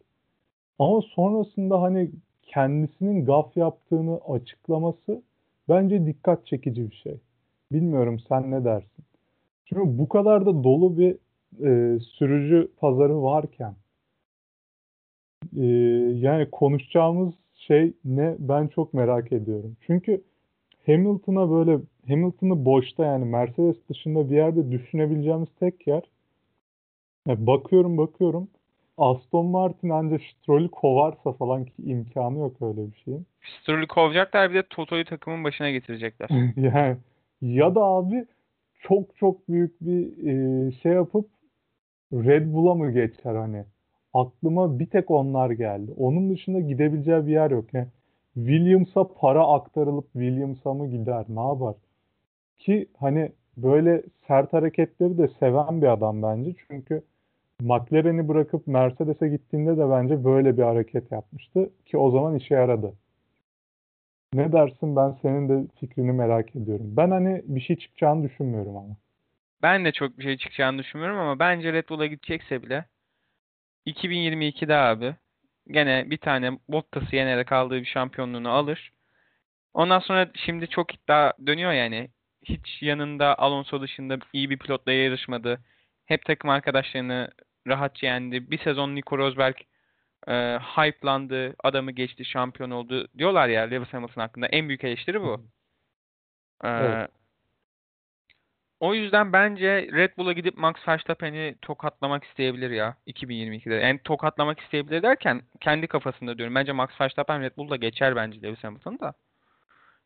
Ama sonrasında hani kendisinin gaf yaptığını açıklaması bence dikkat çekici bir şey. Bilmiyorum sen ne dersin? Çünkü bu kadar da dolu bir e, sürücü pazarı varken e, yani konuşacağımız şey ne ben çok merak ediyorum. Çünkü Hamilton'a böyle Hamilton'ı boşta yani Mercedes dışında bir yerde düşünebileceğimiz tek yer ya bakıyorum bakıyorum Aston Martin ancak Stroll'ü kovarsa falan ki imkanı yok öyle bir şeyin. Stroll'ü kovacaklar bir de Toto'yu takımın başına getirecekler. Yani ya da abi çok çok büyük bir e, şey yapıp Red Bull'a mı geçer hani? Aklıma bir tek onlar geldi. Onun dışında gidebileceği bir yer yok. Yani Williams'a para aktarılıp Williams'a mı gider? Ne yapar? Ki hani böyle sert hareketleri de seven bir adam bence. Çünkü McLaren'i bırakıp Mercedes'e gittiğinde de bence böyle bir hareket yapmıştı. Ki o zaman işe yaradı. Ne dersin? Ben senin de fikrini merak ediyorum. Ben hani bir şey çıkacağını düşünmüyorum ama. Ben de çok bir şey çıkacağını düşünmüyorum ama bence Red Bull'a gidecekse bile 2022'de abi gene bir tane Bottas'ı yenerek aldığı bir şampiyonluğunu alır. Ondan sonra şimdi çok iddia dönüyor yani. Hiç yanında Alonso dışında iyi bir pilotla yarışmadı. Hep takım arkadaşlarını rahatça yendi. Bir sezon Nico Rosberg e, hype'landı, adamı geçti, şampiyon oldu diyorlar ya Lewis Hamilton hakkında. En büyük eleştiri bu. Evet. o yüzden bence Red Bull'a gidip Max Verstappen'i tokatlamak isteyebilir ya 2022'de. Yani tokatlamak isteyebilir derken kendi kafasında diyorum. Bence Max Verstappen Red Bull'da geçer bence Lewis Hamilton'ı da.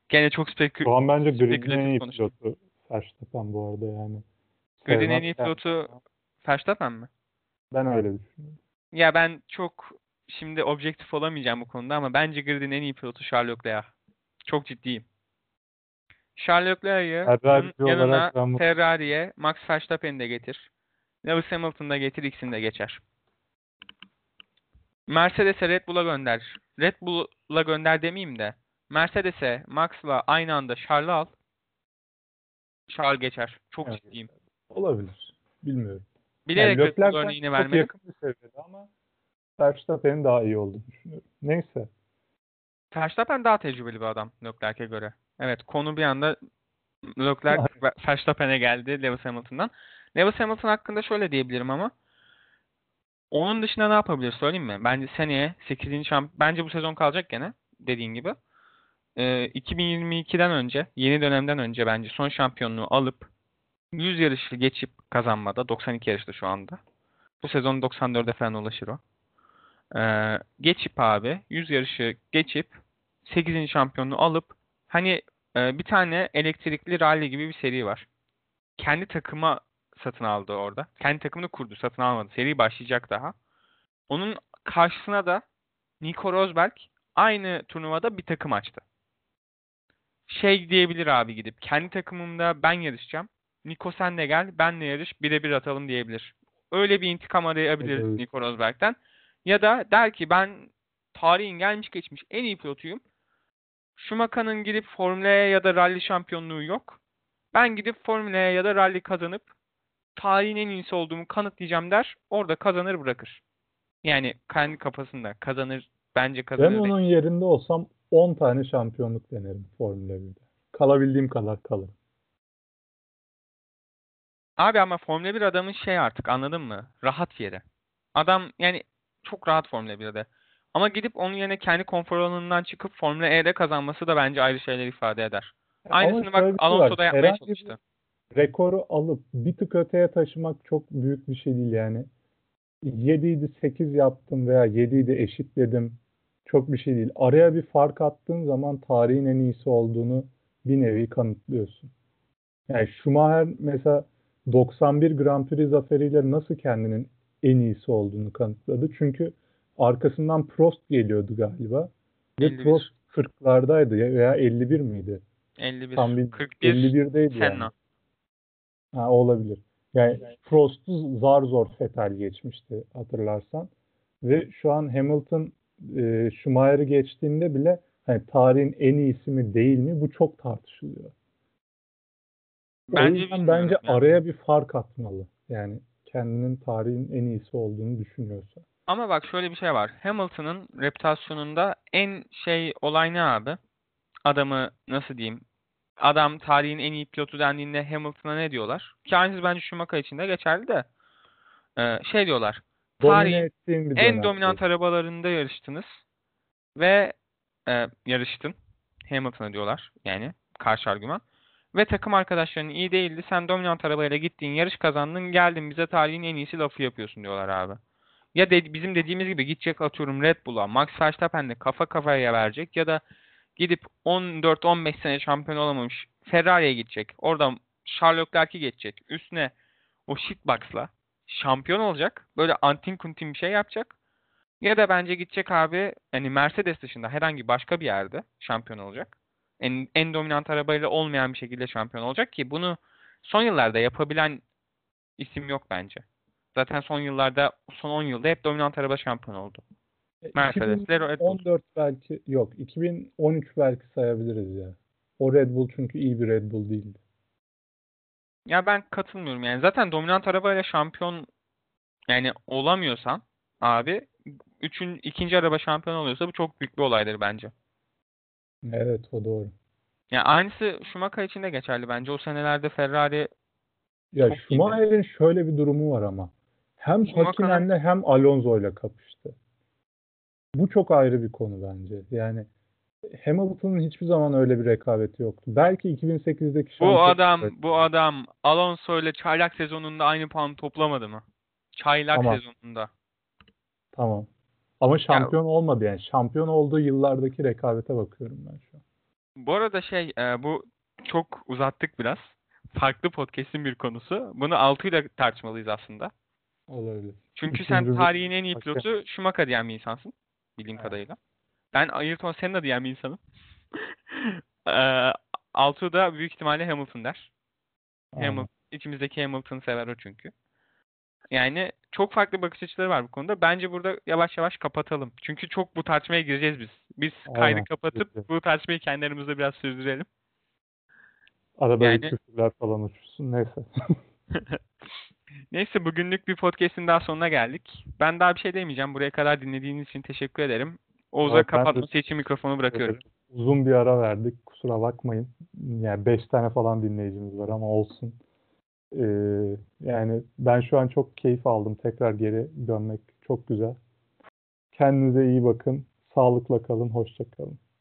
Gene çok spekü Şu an bence grid'in en iyi pilotu Verstappen bu arada yani. Grid'in en iyi pilotu Verstappen mi? Ben öyle düşünüyorum. Ya ben çok şimdi objektif olamayacağım bu konuda ama bence Grid'in en iyi pilotu Charles Leclerc. Çok ciddiyim. Charles bunun yanına ben Ferrari'ye Max Verstappen'i de getir. Lewis Hamilton'ı da getir, ikisini de geçer. Mercedes'e Red Bull'a gönder. Red Bull'a gönder demeyeyim de Mercedes'e Max'la aynı anda Charles'ı al. Charles geçer. Çok Evet. ciddiyim. Olabilir. Bilmiyorum. Bilerek Yani Leclerc'ten örneğini çok vermedim. yakın bir seviyede ama Verstappen'in daha iyi olduğunu düşünüyorum. Neyse. Verstappen daha tecrübeli bir adam Leclerc'e göre. Evet konu bir anda Leclerc ve Verstappen'e geldi Lewis Hamilton'dan. Lewis Hamilton hakkında şöyle diyebilirim ama onun dışında ne yapabilir söyleyeyim mi? Bence seneye 8. şamp bence bu sezon kalacak gene dediğin gibi. Ee, 2022'den önce, yeni dönemden önce bence son şampiyonluğu alıp 100 yarışı geçip kazanmada 92 yarışta şu anda. Bu sezon 94'e falan ulaşır o. Ee, geçip abi 100 yarışı geçip 8. şampiyonluğu alıp hani e, bir tane elektrikli rally gibi bir seri var. Kendi takıma satın aldı orada. Kendi takımını kurdu, satın almadı. Seri başlayacak daha. Onun karşısına da Nico Rosberg aynı turnuvada bir takım açtı. Şey diyebilir abi gidip kendi takımımda ben yarışacağım. Nico sen de gel, benle yarış, birebir atalım diyebilir. Öyle bir intikam arayabilir Evet. Nico Rosberg'den. Ya da der ki ben tarihin gelmiş geçmiş en iyi pilotuyum. Schumacher'ın gidip Formula E ya da rally şampiyonluğu yok. Ben gidip Formula E ya da rally kazanıp tarihin en iyisi olduğumu kanıtlayacağım der. Orada kazanır bırakır. Yani kendi kafasında kazanır bence kazanır. Ben onun yerinde olsam 10 tane şampiyonluk denerim Formula 1'de. Kalabildiğim kadar kalırım. Abi ama Formula 1 adamın şey artık anladın mı? Rahat yeri. Adam yani çok rahat Formula 1'de. Ama gidip onun yerine kendi konfor alanından çıkıp Formula E'de kazanması da bence ayrı şeyler ifade eder. Aynısını bak şey Alonso var. da yapmaya Herhangi çalıştı. rekoru alıp bir tık öteye taşımak çok büyük bir şey değil yani. 7 idi 8 yaptım veya 7 idi eşitledim. Çok bir şey değil. Araya bir fark attığın zaman tarihin en iyisi olduğunu bir nevi kanıtlıyorsun. Yani Schumacher mesela 91 Grand Prix zaferiyle nasıl kendinin en iyisi olduğunu kanıtladı. Çünkü arkasından Prost geliyordu galiba. Ve 51. Prost 40'lardaydı ya- veya 51 miydi? 51, Tam bir 41 51'deydi yani. Senna. Ha, olabilir. Yani Prost'u zar zor Vettel geçmişti hatırlarsan. Ve şu an Hamilton e, Schumacher'ı geçtiğinde bile hani tarihin en iyisi mi değil mi bu çok tartışılıyor. O Bence bilmiyorum bence yani. araya bir fark atmalı. Yani kendinin tarihin en iyisi olduğunu düşünüyorsa. Ama bak şöyle bir şey var. Hamilton'ın reputasyonunda en şey olay ne abi? Adamı nasıl diyeyim? Adam tarihin en iyi pilotu dendiğinde Hamilton'a ne diyorlar? Ki aynısı bence Schumacher için de geçerli de. Ee, şey diyorlar. Tarihin en dominant arabalarında yarıştınız ve e, yarıştın. Hamilton'a diyorlar yani karşı argüman. Ve takım arkadaşların iyi değildi. Sen dominant arabayla gittin, yarış kazandın, geldin bize tarihin en iyisi lafı yapıyorsun diyorlar abi. Ya de, bizim dediğimiz gibi gidecek atıyorum Red Bull'a, Max Verstappen'le kafa kafaya verecek ya da gidip 14-15 sene şampiyon olamamış Ferrari'ye gidecek. Orada Charles Leclerc'i geçecek. Üstüne o shitbox'la şampiyon olacak. Böyle antin kuntin bir şey yapacak. Ya da bence gidecek abi yani Mercedes dışında herhangi başka bir yerde şampiyon olacak. En, en dominant arabayla olmayan bir şekilde şampiyon olacak ki bunu son yıllarda yapabilen isim yok bence. Zaten son yıllarda son 10 yılda hep dominant araba şampiyon oldu. Mercedes, Red Bull. 2014 belki yok 2013 belki sayabiliriz ya. O Red Bull çünkü iyi bir Red Bull değildi. Ya ben katılmıyorum yani. Zaten dominant arabayla şampiyon yani olamıyorsan abi üçün, ikinci araba şampiyon oluyorsa bu çok büyük bir olaydır bence. Evet o doğru. Yani aynısı Schumacher için de geçerli bence. O senelerde Ferrari Ya. Schumacher'in şöyle bir durumu var ama. Hem Hakkınen'le hem Alonso'yla kapıştı. bu çok ayrı bir konu bence. Yani Hamilton'ın hiçbir zaman öyle bir rekabeti yoktu. Belki 2008'deki Bu adam rekabeti. bu adam Alonso ile çaylak sezonunda aynı puan toplamadı mı? Çaylak Tamam. sezonunda. Tamam. Ama şampiyon olmadı yani. Şampiyon olduğu yıllardaki rekabete bakıyorum ben şu an. Bu arada şey e, bu çok uzattık biraz. Farklı podcast'in bir konusu. Bunu Altuğ'yla tartışmalıyız aslında. Olabilir. Çünkü sen Üçüncü bir- tarihin en iyi pilotu Schumacher diyen bir insansın. Bildiğim Evet. kadarıyla. Ben Ayrton Senna diyen bir insanım. Eee Altuğ da büyük ihtimalle Hamilton der. Aynen. Hamilton, içimizdeki Hamilton'ı sever o çünkü. Yani çok farklı bakış açıları var bu konuda. Bence burada yavaş yavaş kapatalım. Çünkü çok bu tartışmaya gireceğiz biz. Biz kaydı Aynen, kapatıp bu tartışmayı kendi aramızda biraz sürdürelim. Arada Yani- küfürler falan uçuşsun. Neyse. Neyse bugünlük bir podcast'in daha sonuna geldik. Ben daha bir şey demeyeceğim. Buraya kadar dinlediğiniz için teşekkür ederim. Oğuz'a Evet, ben de kapatması için mikrofonu bırakıyorum. Uzun bir ara verdik. Kusura bakmayın. Yani 5 tane falan dinleyicimiz var ama olsun. Yani ben şu an çok keyif aldım. Tekrar geri dönmek çok güzel. Kendinize iyi bakın. Sağlıkla kalın. Hoşça kalın.